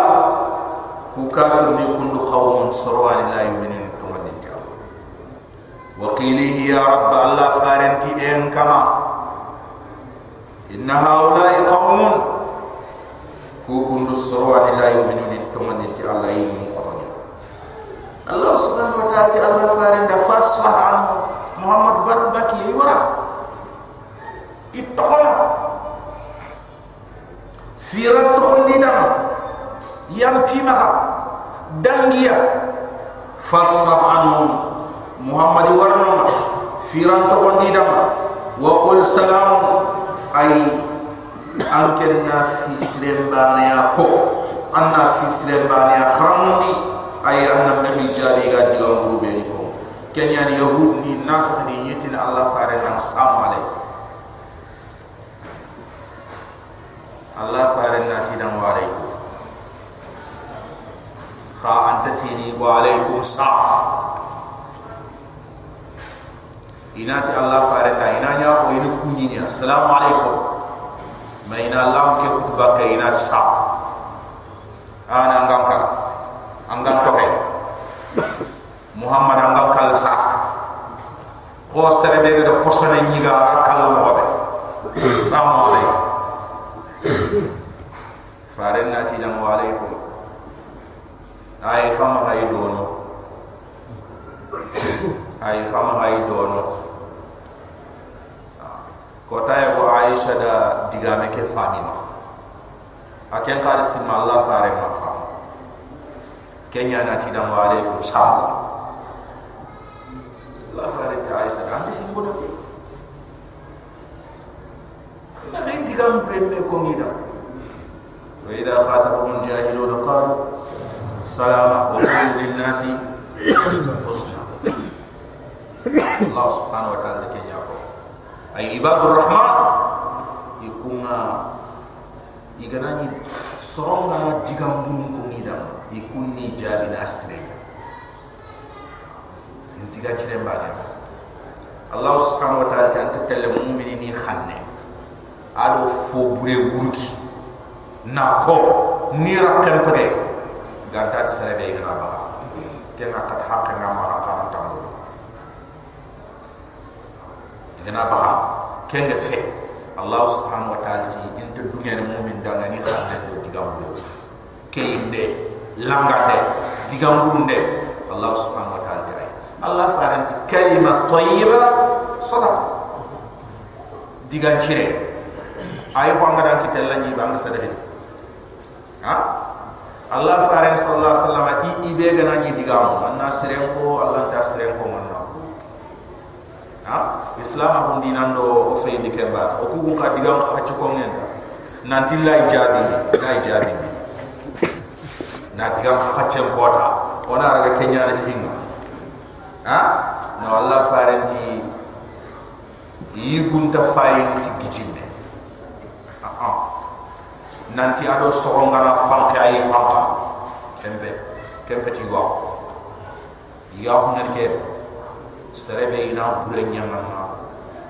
ku kafir ni kundu qawmun sarwani la yu'minun tumadin ta wa qilihi ya rabb allah faranti en kama inna haula qawmun ku kundu sarwani la yu'minun tumadin ta allah yin qawmin allah subhanahu wa ta'ala allah faranda fasfah an muhammad barbaki yura ittaqala firat to ndina yang kimaha dangia fasfah anhum Muhammad warnama firan to ondi dama wa qul salam ay ankenna fi silembani ko anna fi silembani khramni ay anna mehi jari ga diga ngurube ni ko kenya ni yahud ni nafiq ni yitin allah fare nan samu alay allah fare nati dan wa alaykum kha anta tini wa alaykum salam inati allah farenda inanya ko ini kunyi ni assalamu alaikum ma ina lam ke kutuba ke inati sa ana ngam ka. Angam to he muhammad angam kal sasa ko stere be ga posone nyiga kal mo be assalamu alaikum farenda ti dan wa alaikum. Ay khama hay dono. Ay khama hay dono ko tay ko aisha da digame ke famima aken khar sima allah fare ma fam kenya na ti dam wale ko sam la fare ta aisha da. Andi sim bodo na ngai digam bremme ko ngida wa idha khatabahum jahilun qalu salama wa qulu lin nasi husna. Allah subhanahu wa ta'ala ke nyako ay ibadur rahman. Ikunga iganani soronga digambun ko ngida ikunni jabi na astre intiga cire mbane Allah subhanahu wa ta'ala ta telle mu'minini khanne. Ado fo bure wurgi. Na ko ni rakkan pare ganta sare be gana ba kenga kat hakka ngama hakka tambo gana ba kenga fe Allah subhanahu wa ta'ala ti inta dunya ni mu'min danga ni khanne do digambu kayinde langande digambu nde Allah subhanahu wa ta'ala ti Allah faranti kalima tayyiba sadaqa digan cire ay ko ngada ki telani bang sadaqi ha? Allah faran sallallahu alaihi wasallam ti ibe gana ni digamu anna siren ko Allah ta siren ko manna ha? Islam ko dinan do o fe di kemba o ku ka digam ka ci ko ngenda nanti la ijabi la ijabi na digam ka ci ko ta ona raga kenya na finga ha? No Allah faran ti yi gunta fayin ti gijinde. Ha ha. Nanti ado sogongara fanke ay fanka kempe kempe ti go ya hunan ke serebe ina bure nyanga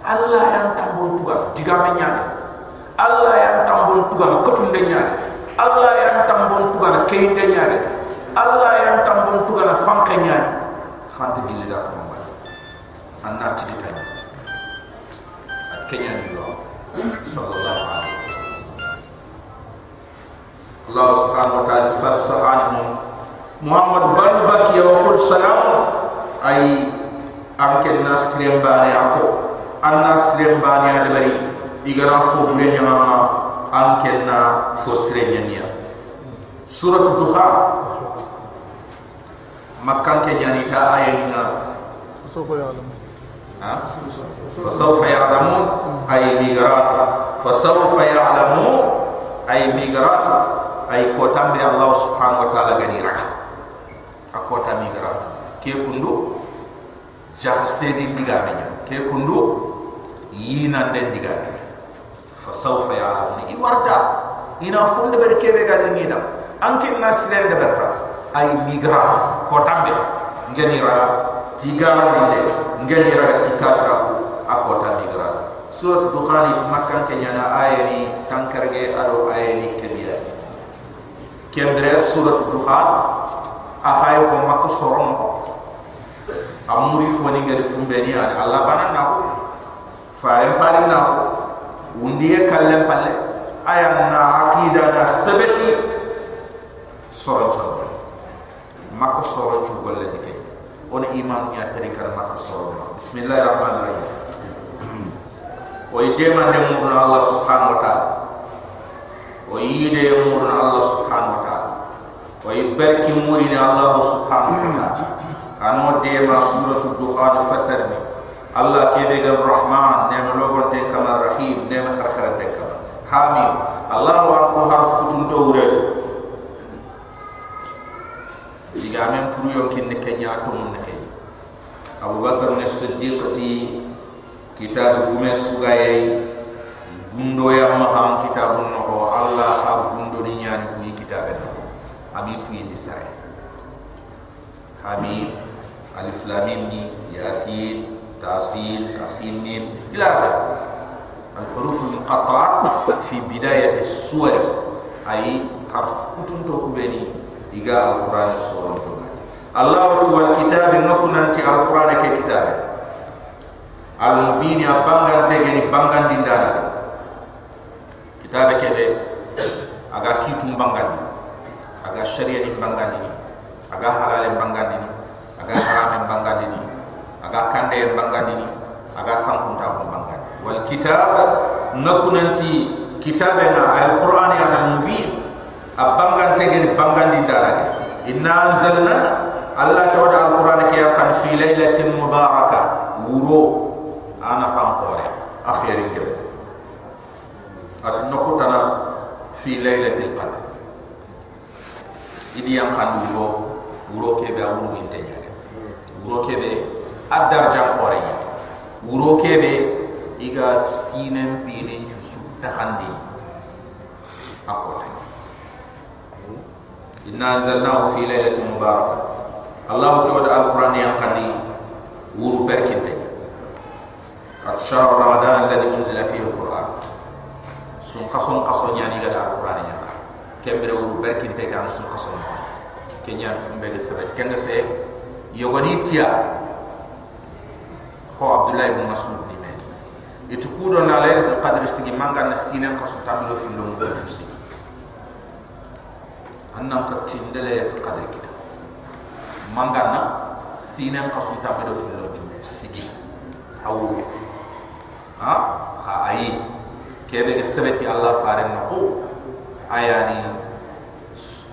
Allah yang tambon tuga diga me nyaade Allah yang tambon tuga ko tunde nyaade Allah yang tambon tuga na keinde nyaade Allah yang tambon tuga na fanke nyaade khante gille da ko mbal anna ti ditani kenya ni yo sallallahu alaihi wasallam. Allah subhanahu wa ta'ala fasfa anhum Muhammad balu baki wa qul salam. Ay anke nasrem bani ako an nasrem bani adbari igara fo dure nyama ma anke na fo srem nyamiya surat duha makkan ke nyani ta ayani na ha? sofa ya alam ay migrat fa sofa ya ay migrat ay kota be allah subhanahu wa taala gani akota migrat ke kundu jah sedi diga me ke kundu yina den diga me fa sawfa ya'lamun i warta ina funde ber kebe gal ni dam anke nasren de berta. Ay migrat. Ko tambe ngeni ra tigara ni de ngeni ra tikafra akota migrat. Surat dukhani makkan kenyana ayani tankarge ado ayani kebira kendre surat dukhan ahayo ko makko soron ko amuri foni ngari fumbeni ani allah banan na ko faare pare na ko undiye kallem palle aya na aqida na sabati soron chodo makko soron chu golle dike on iman ya tari kar makko soron bismillahir rahmanir rahim o ide man dem murna allah subhanahu wa ta'ala. O yide murna allah subhanahu wa ta'ala. O ibarki murini allah subhanahu wa ta'ala ano dema suratu dukhan fasarni allah kebe gal rahman nema logon te kama rahim nema kharkhara te kama hamim allah wa ko harf kutun to wureto diga men puru yon kin ne kenya to mun ne kenya abu bakar ne siddiqati kitab gume sugaye gundo ya maham kitabun no allah ha gundo ni nyani ku kitabe no ami tu indi sare hamim alif lam mim yasin tasin tasin mim ila akhir الحروف المقطعة في بداية السور أي حرف كتن توكبني إيجا القرآن السورة الله تعالى الكتاب نكون أنت القرآن ككتاب المبين أبانغان تجني بانغان ديندانا كتاب كده أغا كيتم بانغان أغا شريعة بانغان أغا حلال بانغان aga haramin bangadini aga kande bangadini aga sankunta ko bangad wal kitab nakunanti kitab na al qur'an ya na mubin. Abangan tegen bangandi darage inna anzalna allah tawada al qur'an ke yakan fi laylatin mubaraka. Wuro ana fam kore akhir ke at nokotana fi laylatil qadr. Idi yakan wuro wuro ke ba wuro inte urokebe adar jam kore ya urokebe iga sinem pilin susu takandi. Akota inna zalnahu fi laylatin mubarak. Allah tawada alquran yang kandi uru berkinte at shahr ramadan alladhi unzila fihi alquran. Sun qason qason yani gada alquran yang kembere uru berkinte kan sun qason kenya fumbe gesebet kenga fe yogoni tia kho abdullah ibn mas'ud itu kudo na laylatul qadr sigi manga na sinen ko so tablo fi lo ngo tusi annam ka tindele ko qadr kita. Manga na sinen ko so tablo fi lo ju sigi awu ha? Ha ayi kebe ge sebeti allah fare na ko ayani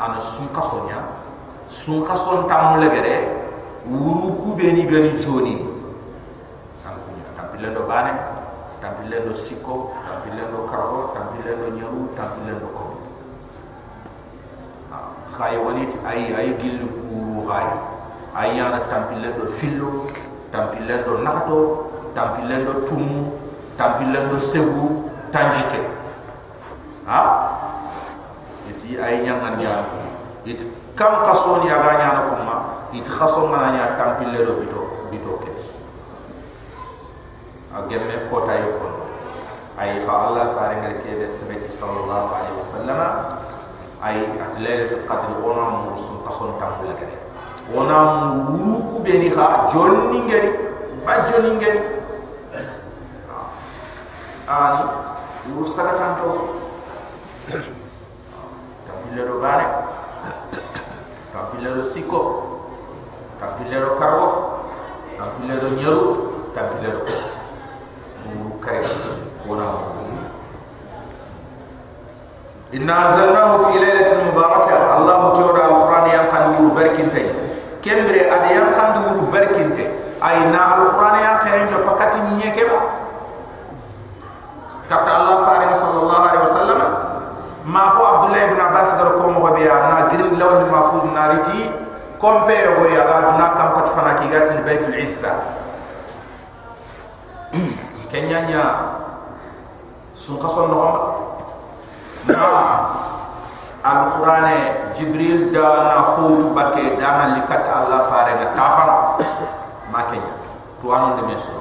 ana sun kasonya sun kason tamule gere wuru ku be ni gani joni tampunya tampilendo bane tampilendo siko tampilendo karbo tampilendo nyaru tampilendo ko khay wanit ay ay gillu kuru khay ay yana tampilendo fillo tampilendo nakato tampilendo tumu tampilendo sebu tanjike ha? Iti ay nyangan ya it kam kasoni aga nyana kuma it khaso mana nya tampilendo bito bito ke agemme kota yo kono. Ay fa allah faare ngal ke be sebeti sallallahu alaihi wasallam. Ay atlere qadr ona mu sun kason tambula gane ona mu ku be ni ha jonni ngari ba jonni ngari ani uru saka tanto tambile bane tambile siko tambile karbo tambile nyeru tambile ko kare wona inna anzalnahu fi laylatin mubarakah. Allah ta'ala alquran yang kan wuru barkinte kembre ade wuru barkinte ay na alquran yang kan jo pakati nyiye keba kata allah farid sallallahu alaihi wasallam ma fu abdullah ibn abbas gar ko mo biya na girin lawh mahfuz nariti kompe go ya ga duna kam pat fana ki gatin baitul izza. [clears throat] Kenya nya sun kason no ma alqur'ane jibril da na futu bakke dana likat allah fare ga tafara ma kenya. To anon de meso.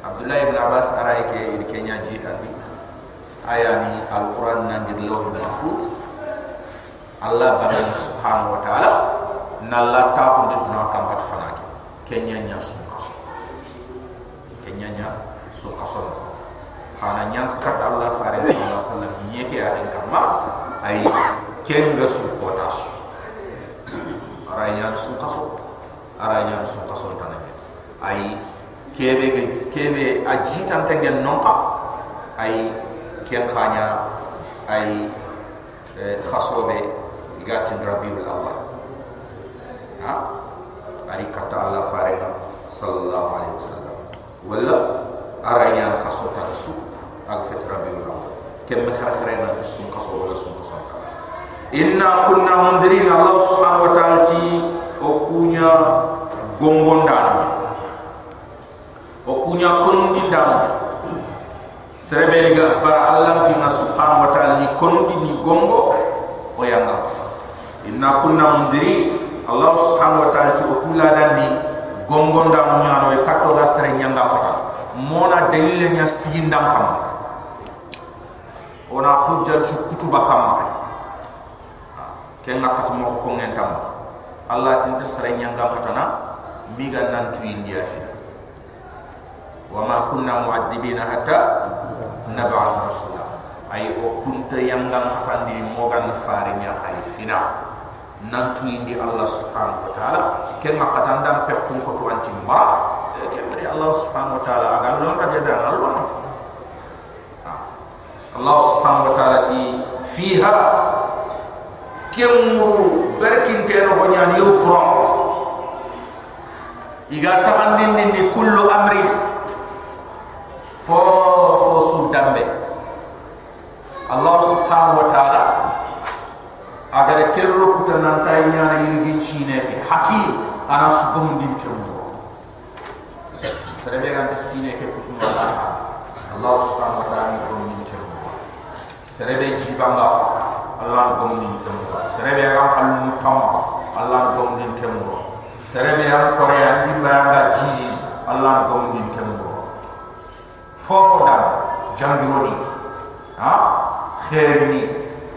Abdullah ibn abbas aray ke kenya jita di ayani alquran nangir law mahfuz allah bana subhanahu wa ta'ala nalla ta ko de tuna kam pat fanaki kenya nya sun kaso kenya nya sun kaso hana allah fare sallallahu alaihi wasallam nyeke ya en kama ay kenga su ko tasu ara nya kaso ara nya sun kaso tanake ay kebe kebe ajitan tengen nonka ay ken khanya ay khasobe igatin rabiul awal ha? Ari kata allah farina sallallahu alaihi wasallam. Wala araya khasota su ag fit rabiul awal kem khar kharena sun khaso wala sun khaso inna kunna mundirin allah subhanahu wa ta'ala ti o kunya gombondana o kunya kondi ndana serebe ga bara allah bi subhanahu wa ta'ala ni kondi ni gombo o yanga inna kunna mundiri Allah subhanahu wa ta'ala ci okula dan ni gongon da mo nyaano e katto da sare nyanga pata mona delil nya sigin dam kam ona hujja ci kutuba kam ha, ken na mo ko ngen tam Allah tin ta sare nyanga pata na mi ga nan tu india fi wa ma kunna mu'adhibina hatta nab'a rasulullah. Ay o oh, kunta yanga pata ni mo ga na nya hay fina nantu indi Allah subhanahu wa ta'ala kenga katandam pekkum ko to antim ba eh, kenri Allah subhanahu wa ta'ala agal non ade dan Allah ha. Allah subhanahu wa ta'ala ti fiha kemu berkin teno ho nyan yufra. Iga tamandin ni di kullu amri. Fo fo sudambe Allah subhanahu wa ta'ala agare kerro kuta nan tay nyana yirgi chine ke haki ana su gum din ke mo serebe gan de sine ke kutu ma allah subhanahu wa ta'ala ni gum din ke mo serebe jiba fa allah gum din ke mo serebe gan halu mutam allah gum din ke mo serebe gan kore an dimba nga ji allah gum din ke mo fofo dam jangironi ha? Khairni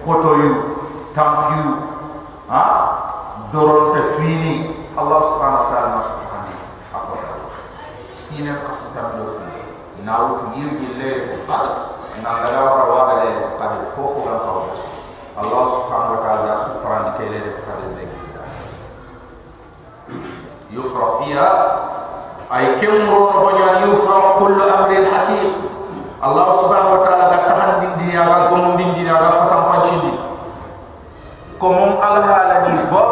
khotoyu tampiyu ha? Doron te fini allah subhanahu wa ta'ala subhanahu akota sine kasuta do fi na wutu yirgi le fad na ngara wara waga le kadi fofo gam taw bes allah subhanahu wa ta'ala subhanahu ke le kadi be yufra fiha. Ay kemro no honya yufra kullu amrin hakim. Allah subhanahu wa ta'ala ga tahan din din ya ga gomon din din ya ga fatam panci din komon al hala ni fa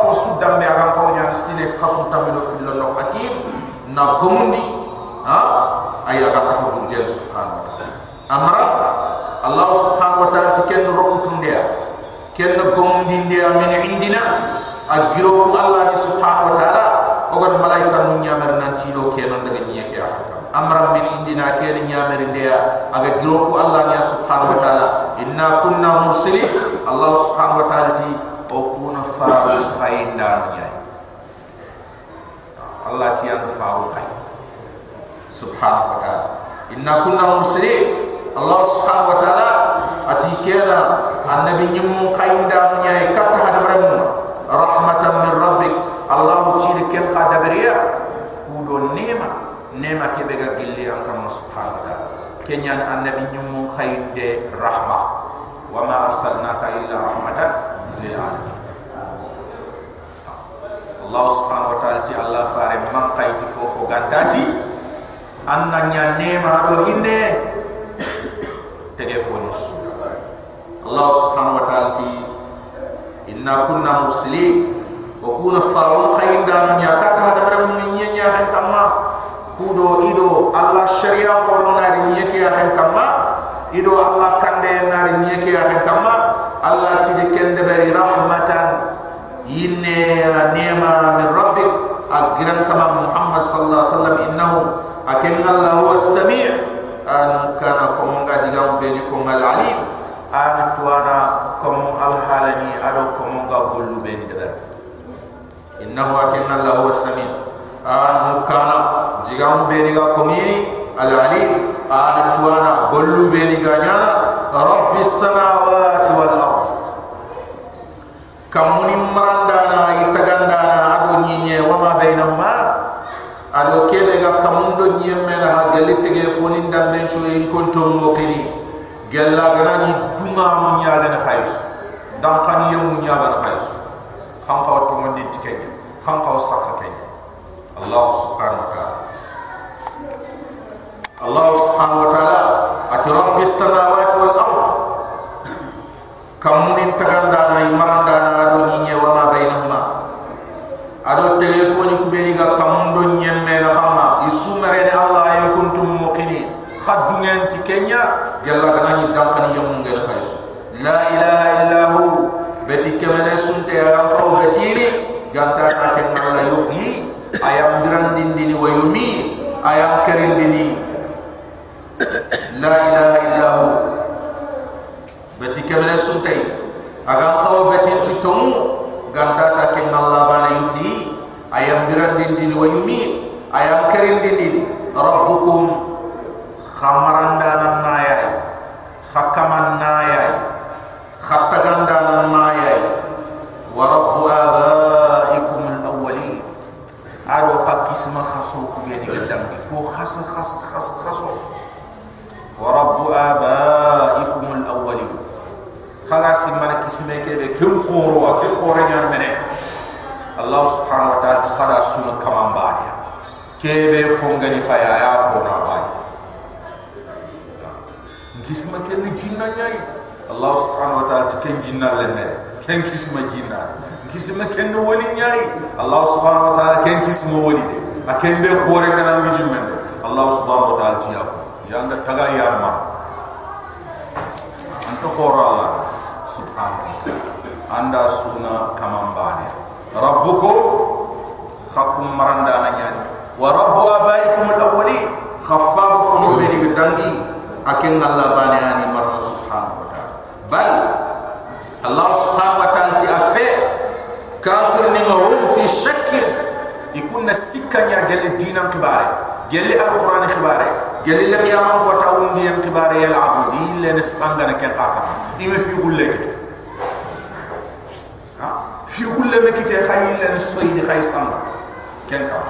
fo sudam be ga ko nya sine khasum tambe do fil lo hakim. Na gomon di ha? Ay ga ta jel subhanahu wa ta'ala amra allah subhanahu wa ta'ala tiken rokutun dia. Ken gomon din dia min indina agiro ko allah subhanahu wa ta'ala. Ogon malaika nu nyamer nan tilo kenan daga nyiye amram min indina ke ni nyamer dia aga giroku allah ya subhanahu wa taala inna kunna mursili allah subhanahu wa taala ti o kuna faru khainda nyai allah ti and faru khay subhanahu wa taala inna kunna mursili allah subhanahu wa taala ati kena annabi nyum khainda nyai katta hadamram rahmatan min rabbik Allah tiri ken qada beriya kudo nema nema ke bega gilli an kam subhanahu wa kenyan annabi nyum khayde rahma wa ma arsalnaka illa rahmatan lil alamin. Allah subhanahu wa ta'ala ti Allah fare man kayti fofo gandati annanya nema do hinde telefonus Allah subhanahu wa ta'ala ti inna kunna mursilin. Wa kuna farun qainda nya kata hada maram nya nya han kama kudo ido Allah syariah orang nari niyeki akan kama ido Allah kande nari niyeki akan kama Allah tidi kende beri rahmatan. Inna nema min rabbik. Agiran kama Muhammad sallallahu alaihi wasallam innahu. Akan Allah huwa sami' an kana kumunga digam beri kumal alim an tuana kumung alhalani adu kumunga bulu beri kedar innahu akan Allah huwa sami' ana mukana jigam beniga komiri al ali ana tuana gollu beniga nyana rabbi samawati wal ard kamuni marandana itagandana adu nyinye wama bainahuma adu kebe ga kamundo nyemme na ha galite ge fonin dambe chu en konto mo kini gella gana ni dunga mo nyaga na khais dam kan yemu nyaga na khais khanka wat mo nit kenya khanka wat sakka kenya allah subhanahu wa ta'ala. Allah subhanahu wa ta'ala ati rabbis samawati wal ard kamunin taganda na imaranda na ado ni wa ma bainahuma. Ado telefoni kubeni ga kamundo nyemme na hama. Isumare ne allah ya kuntum muqini. Khadungen tikenya gella gana ni dankani yamun gel khaisu la ilaha illa hu beti kemene sunte ya qaw betini ganta ta ken allah yuhi ayam dirandin dini wa yumi ayam kerin dini. La ilaha illa hu beti kemene sunte agam qaw betin titomu ganta ta ke Allah bana yuhi. Ayam biran din din wa yumi ayam kerin din din rabbukum khamaranda nan naya hakaman naya khattaganda fo khas khas khas khaso wa rabbu abaikum al-awwalin khala simana kisme ke be kem khoro wa kem khoro nyar mene allah subhanahu wa ta'ala khada sunu kamambani ke be fongani khaya ya fona bai kisma ke ni jinna nyai allah subhanahu wa ta'ala ken jinna le mere ken kisma jinna kisma ken no wali nyai allah subhanahu wa ta'ala wali de aken be khore kana ngi jimme allah subhanahu wa ta'ala tiya yanga taga ma anda suna kamambane rabbukum khakum maranda nanyani wa rabbu abaikum al-awwalin khaffabu funubi ni dangi akin Allah bani ani marna subhanahu wa ta'ala. Bal Allah subhanahu wa ta'ala ti afe kafir ni ngahum fi shakk ikunna sikanya gel dinan kibare gel al-quran kibare gel la qiyamam ko tawundi en kibare yal abudi len sangana ken aka ime fi gulle kito fi gulle me kite khayil len soyni khay sanga. Ken ka.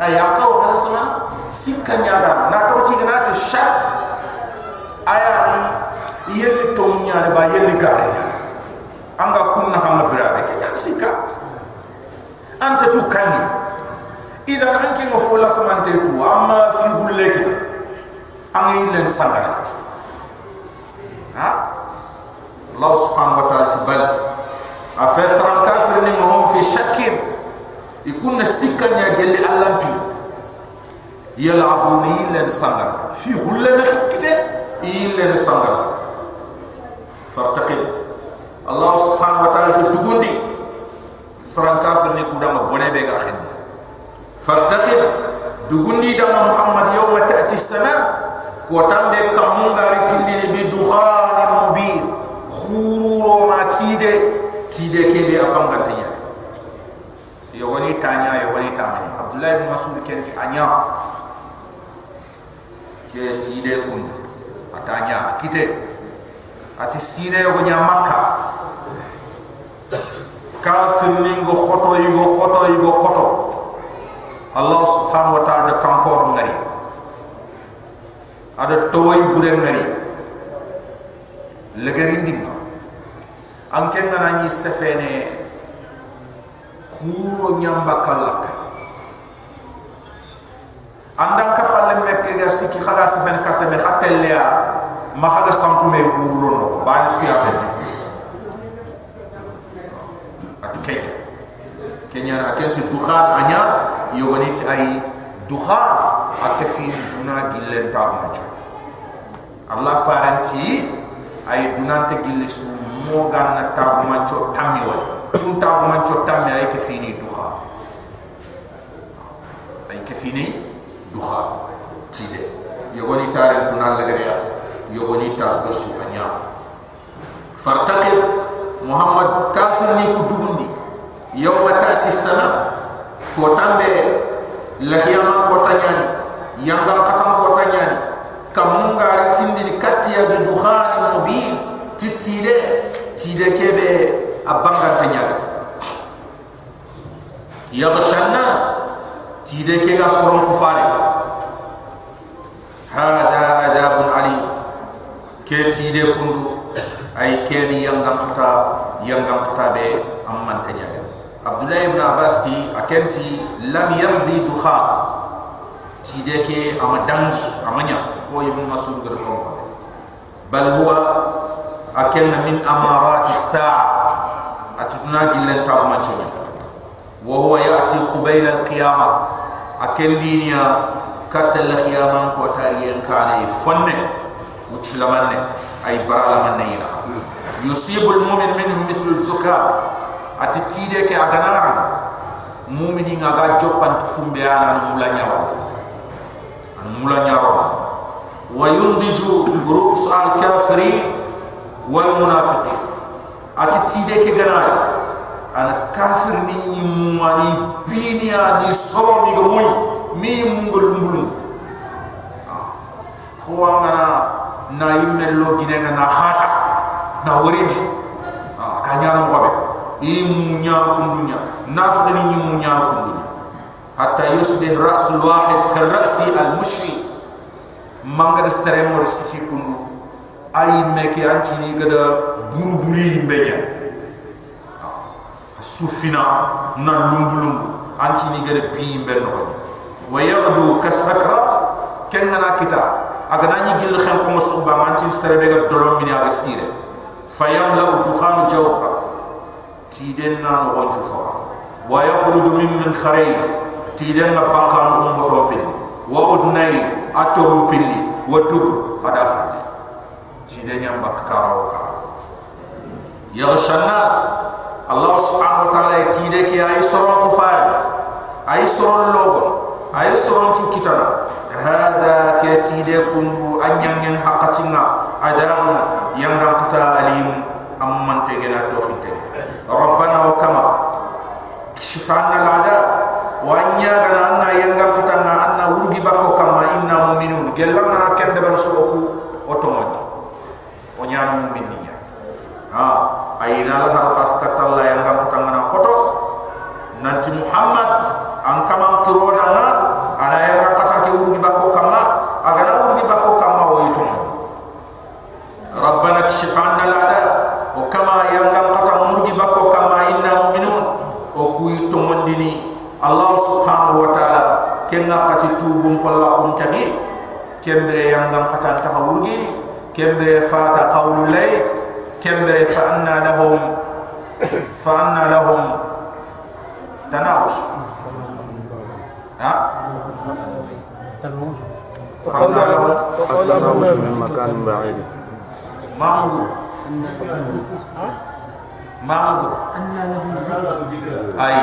Ay akaw halasma sikanya da na to ti na to shak. Aya ni yeli to nyaare ba yeli gare anga kunna hamma birabe ke sika anta tu kanni إذا أنك مفول لسمان تيتو أما في هول لكتا أمين لن سنغرات ها الله سبحانه وتعالى تبال أفسر الكافر نمهم في شكين يكون السكن يجل ألم بي يلعبون إلا نسانغر في هل نخكت إلا نسانغر فارتقل الله سبحانه وتعالى تدقوني سران كافر نكودا مبوني بيغا خيني muhammad yawma ta'ti sama ko tambe kamunga ritindi ni bi dukhan mubin. Khuro ma tide tide ke be apanga tanya yo woni tanya yo woni tamani abdullah ibn mas'ud kenti anya ke tide kundu atanya kite ati sine ko nya makka kafir ningo khoto yigo khoto yigo khoto allah subhanahu wa ta'ala kankor ngari ada toy bure ngari legari ndinga anke ngana ni sefene. Khuro nyamba kalaka anda kapal mekke ga siki khaga sefene katte me khatel ya ma khaga sampu me khuro no ba ni suya peti at kenya kenya na kenti dukhan anya yogani ti ay dukhan akafi duna gillen ta ma Allah faranti ay dunante gille su mo ganna ta ma cho tammi wal kun ta ma cho tammi ay ke fini dukhan. Kefini duha tide yogoni tare dunal lagariya yogoni ta dosu anya fartaqib muhammad kafir ni ku dugundi yawma ta'ti sana ko tambe lahiyama ko tanyani yanga katam ko tanyani kamunga tindi katiya bi duhan mubin. Titide tide kebe abanga tanyani yaghsha an-nas tide ke ga soron kufari. Hada adabun ali ke tide kundu. Ay keni yangam kata yangam kata be amman tanyani abdullah ibn abbas ti akenti lam yamdi dukha tide ke amadangi amanya ko ibn masud gar ko bal huwa akenna min amarat as-sa'a atuna gilen ta manchani وهو ياتي قبيل القيامه اكل دنيا كات القيامه كو تاريين كان يفن وتسلمن اي ati tide ke aganara mumini nga ga jopan tu fumbe ana no mula nyawa. An mula nyawa. Wa yundiju ru'us al kafiri wal munafiqi. Ati tide ke ganara an kafir ni mumani bini ani soro ni go muy mi mungul mbulu ko ngana na yimel lo gine na khata na wari ah kanyana mo i munya kundunya nafa ni nyim munya kundunya hatta yusbih ra's al wahid ka ra'si al mushri mangar sere mor siki kundu ay meke anti ni gada burburi mbenya sufina na lumbu lumbu anti ni gere bi ben no wa yaghdu kasakra ken na kita? Aga nani gil xam ko so ba man ci sere be ga dolom mi aga sire. Fayam la dukhan jawfa ti den na no gon fa wa yakhruju min min kharay ti den na bakkan um boto pin wa uznay atorum pinni wa dub fada fa ti den yam bakkaro ka yaghsha nas Allah subhanahu wa ta'ala tide ke ay soron kufar. Ay soron logo ay soron chukitana hada ke tide kundu anyang yang hakatinga adab yang gam kata alim. Amman tegena to anna yang gam kata na anna urgi bako kama inna mu'minun. Gelang na kende bersuku otomatik onya mu'minnya ha ayina la har fas katalla yang gam katangana koto. Nanti muhammad an kama turona na ana yang gam kataki urgi bako kama agana urgi bako kama wo yitum rabbana kshif anna al'ada yitum dini allah subhanahu wa ta'ala kenga kati tubum polla kun tahi kembre yang gam katang ta urgi kembre fata qawlu layt كبر فأنا لهم فأنا لهم تناوش ها فأنا لهم التناوش من مكان بعيد ما هو أي.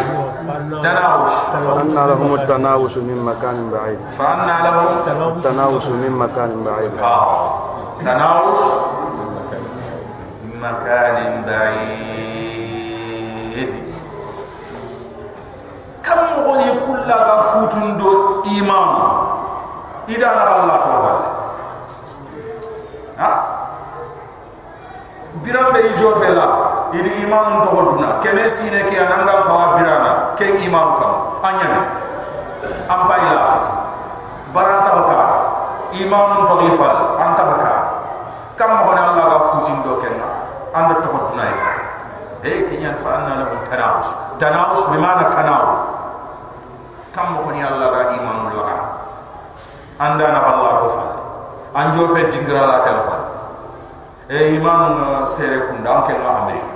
تناوش. فأنا لهم التناوش من مكان بعيد. فأنا لهم. التناوش من مكان بعيد. آه. تناوش مكان بعيد. كم غني كل غفوت دو إيمان؟ إذا الله توفى ها؟ be ijo fela idi iman to hoduna kene sine ke ananga fawa birana. Ke iman kam anyame ampa ila baranta ka iman to gifal anta ka kam mo na Allah ga futin do kenna anda to hoduna ifa e kenyan fa anna lahum tanawus tanawus bi mana kam mo ni Allah ga iman Allah anda na Allah ko fa anjo fe jingra la tel fa e iman sere kunda an ken amri ha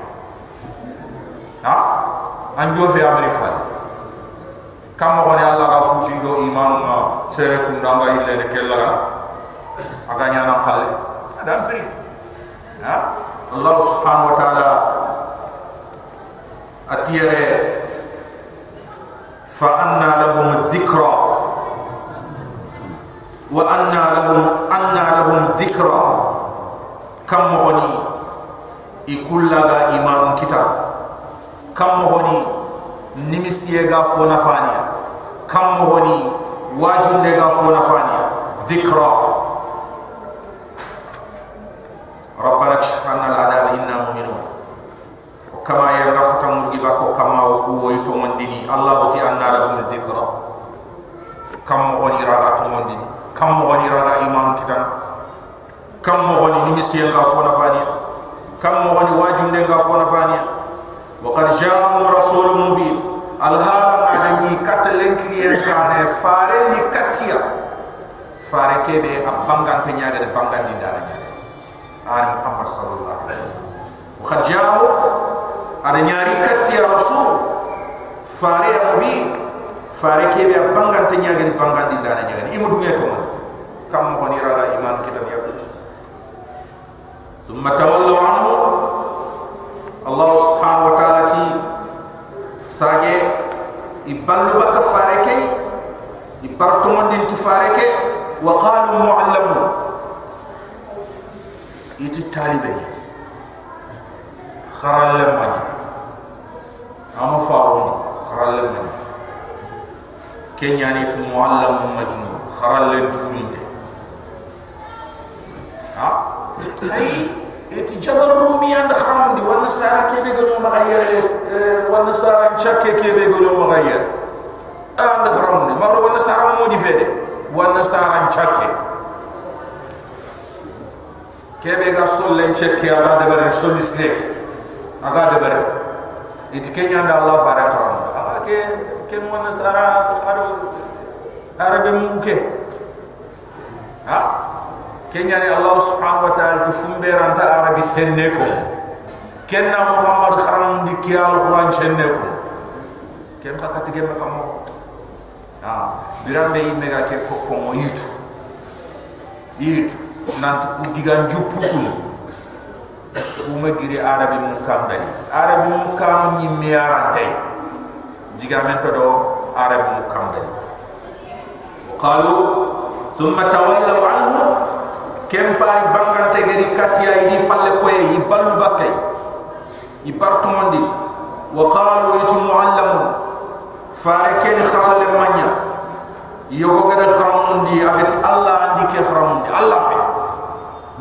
anjo fe amri fa kam mo ni Allah ga futin do iman sere kunda ga ille ne kella aga nyana kale. Ada amri ha? Allah subhanahu wa ta'ala atiyare fa anna lahum dhikra wa anna lahum anna lahum dhikra. Kam mohoni ikullaga imanun kitab kam mo honi nimisiye ga fo nafaniya kam mo honi wajunde ga fo nafaniya dhikra. Rabbana kshifanna al'adab inna mu'minun kama ya ngakata murgi bako kama o ko yito mondini. Allah ti annara bin dhikra. Kam mo woni raga to mondini. Kam mo woni raga iman kitan kam mo woni nimisi nga fona fani kam mo wajunde nga fona fani وقد جاءهم رسول مبين الهام معني كتلن كريان كان فارن لكتيا فاركيبه ابانغان تنياغا بانغان دي دارا آل محمد صلى الله عليه وسلم وقد جاءوا أنا نياري كتي يا رسول فاري مبين فاري كي بيا بانغان تنياغن بانغان دي دانا نياغن إمو دنيا تومان كم مخوني رالا إيمان كتاب يقول ثم تولوا عنه الله سبحانه وتعالى تي ساجي يبالو بك فاركي يبارتمون دين تفاركي وقالوا معلمون iti talibe kharalle mani ama faawoni kharalle mani kenyani tu muallam majnun kharalle turinde ha ay Iti jabar rumi and khamdi wan sara kebe golo magayer wan sara chakke kebe golo magayer and khamni maro wan sara modi fede? Wan sara chakke kebe ga solle chekke aga de bare solisne aga de bare it kenya da allah fara karam aga ke ken mon sara kharo arabe muke ha kenya ni allah subhanahu wa ta'ala ki fumbe ranta arabi senne ko kenna muhammad kharam di ki alquran senne ko ken ka katige ma kamo ha birambe imega ke ko ko mo yitu yitu nanti ku digan juppu kul kuma giri arabi mun kam dani arabi mun kam ni miaran tay diga men to do arabi mun kam dani qalu thumma tawallaw anhu kem pa bangante gari katia idi falle ko yi ballu bakay yi partu mondi wa qalu yitu muallamun fareken kharalle manya yogo gada kharamundi abeti allah andi ke kharamundi allah fe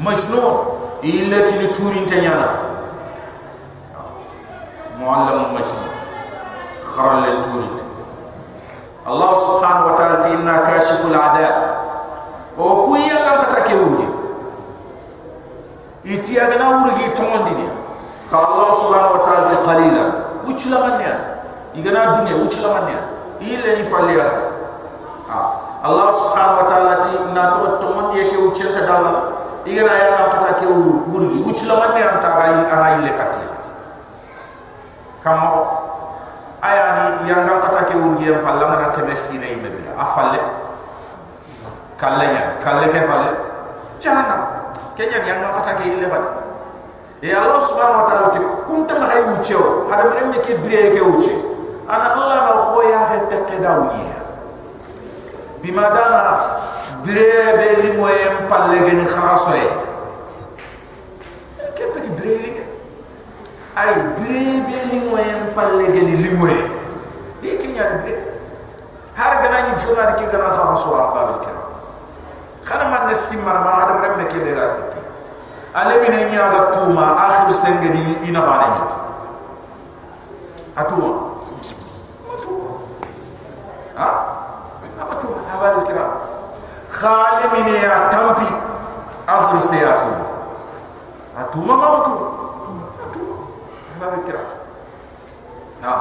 مجنون إلا تنتورين تنيانا o kuya kan kata ke uje iti agna urgi tongon dini ka allah subhanahu wa ta'ala ta qalila uchla manya igana dunya uchla manya ile ni falia ah ha. allah subhanahu wa ta'ala ti na to tongon ye ke uche ta dalla igana ya na kata ke uru urgi uchla manya ta ga yi ara ile kati kama ayani yanga kata ke uru ye palla na kemesi nei mebira afalle kalle ya kalle ke falle jahannam. Ke jan yang ga kata ke ile kati e allah subhanahu wa ta'ala ti kunta ma hay uchi o hada mene ke biye ke uchi ana allah ma khoya he tekke dawni bima dana birebe li moyem palle gen kharasoye keppe ki bireli ay birebe li moyem palle gen li moye e nyaar bire har gana ni jona ki gana kharaso ahbab ke khana man simar ma adam rem ke be gasiki ale mi ne nyaaga tuma akhir sengedi ina bana ni atuma atuma ha atuma habari kiram khali min ya tampi akhir siyatu atu ma mautu atu haba kira ha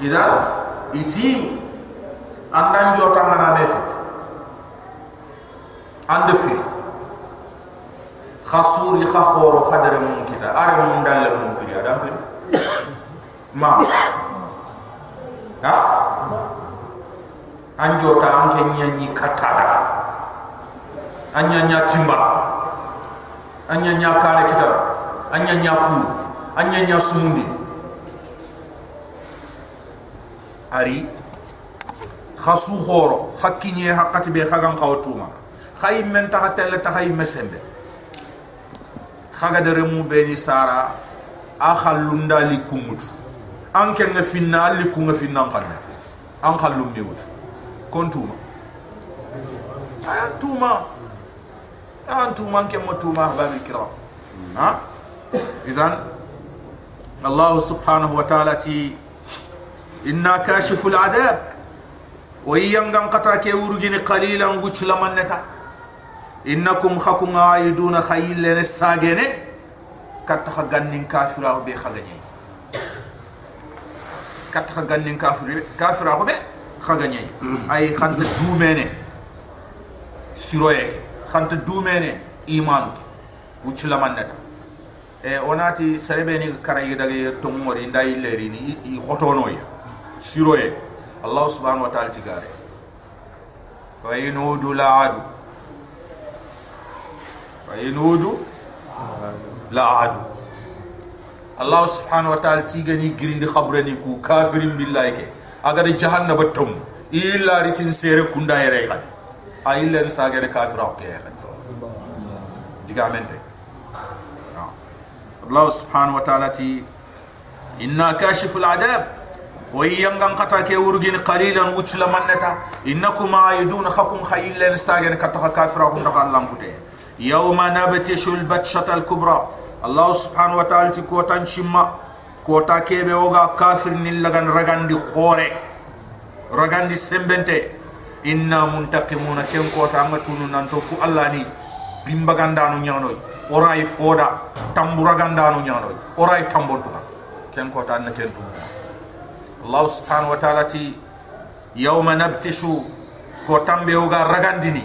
ida iti andan jota ngana nefi ande fi khasuri khakhoro khadare mun kita. Are mun dalle mun kiri adam bir ma. Ha? Anjota anke nyanyi katara anya nya timba. Anya nya kare kita. Anya nya ku. Anya nya sumundi. Ari. Khasu khoro hakkinye hakati be khagan kawtuma khay men ta hatel ta khay mesembe khaga de remu be ni sara a khallunda li kumutu an ke nga finna li ku nga finna khanna an khallum mi wut kontuma ayan tuma ayan tuma ke mo tuma babil kiram ha idan الله سبحانه وتعالى تي إنا كاشف العذاب ويانغان قطع كي ورغيني قليلا وچ لمنتا إنكم خكم عايدون خيل لن الساقين كتخ غنين كافرا بي خغني كتخ غنين كافر كافرا بي خغني أي خانت دوميني سيرويك خانت دوميني إيمانك وچ لمنتا e onati sarebe ni karayi daga to mori ndai leri ni i khotono ya siroye allah subhanahu wa ta'ala tigare wa inudu la وينود لا عاد الله سبحانه وتعالى تيغني غريندي خبرني كو كافر بالله كي اگر جهنم بتم إلا ريتن سير كوندا يري قد ايلا نساغر كافر أو كي قد ديغا من دي. آه. الله سبحانه وتعالى تي إنا كاشف العذاب. ويانغان قطا كي ورغين قليلا وچلا منتا. إنكم عيدون خكم خيلا نساغن كتا كافر أو كوندا الله يوم نبتش البتشة الكبرى. الله سبحانه وتعالى كوتا نشما. كوتا كي بيوغا كافر نلغن رغان دي خوري. رغان دي سمبنتي. إنا منتقمون كم كوتا نغتونو نانتوكو الله ني بمبغاندانو نيانوي. oray foda tambura gandano nyano oray tambon to ken ko tan ken to allah subhanahu wa ta'ala ti yawma nabtishu ko tambe o ga ragandini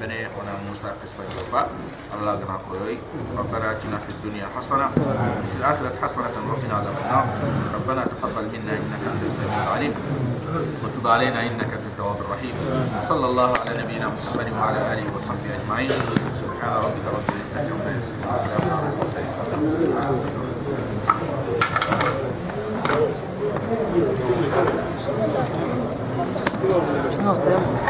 qissa joppa allah gana ko yoy rabbana atina fid dunya hasana wa fil akhirati hasanatan wa qina adhaban nar rabbana taqabbal minna innaka antas samiul alim وتب علينا انك انت التواب الرحيم صلى الله على نبينا محمد وعلى اله وصحبه اجمعين سبحان ربك رب العزه عما يصفون وسلام على المرسلين Oh,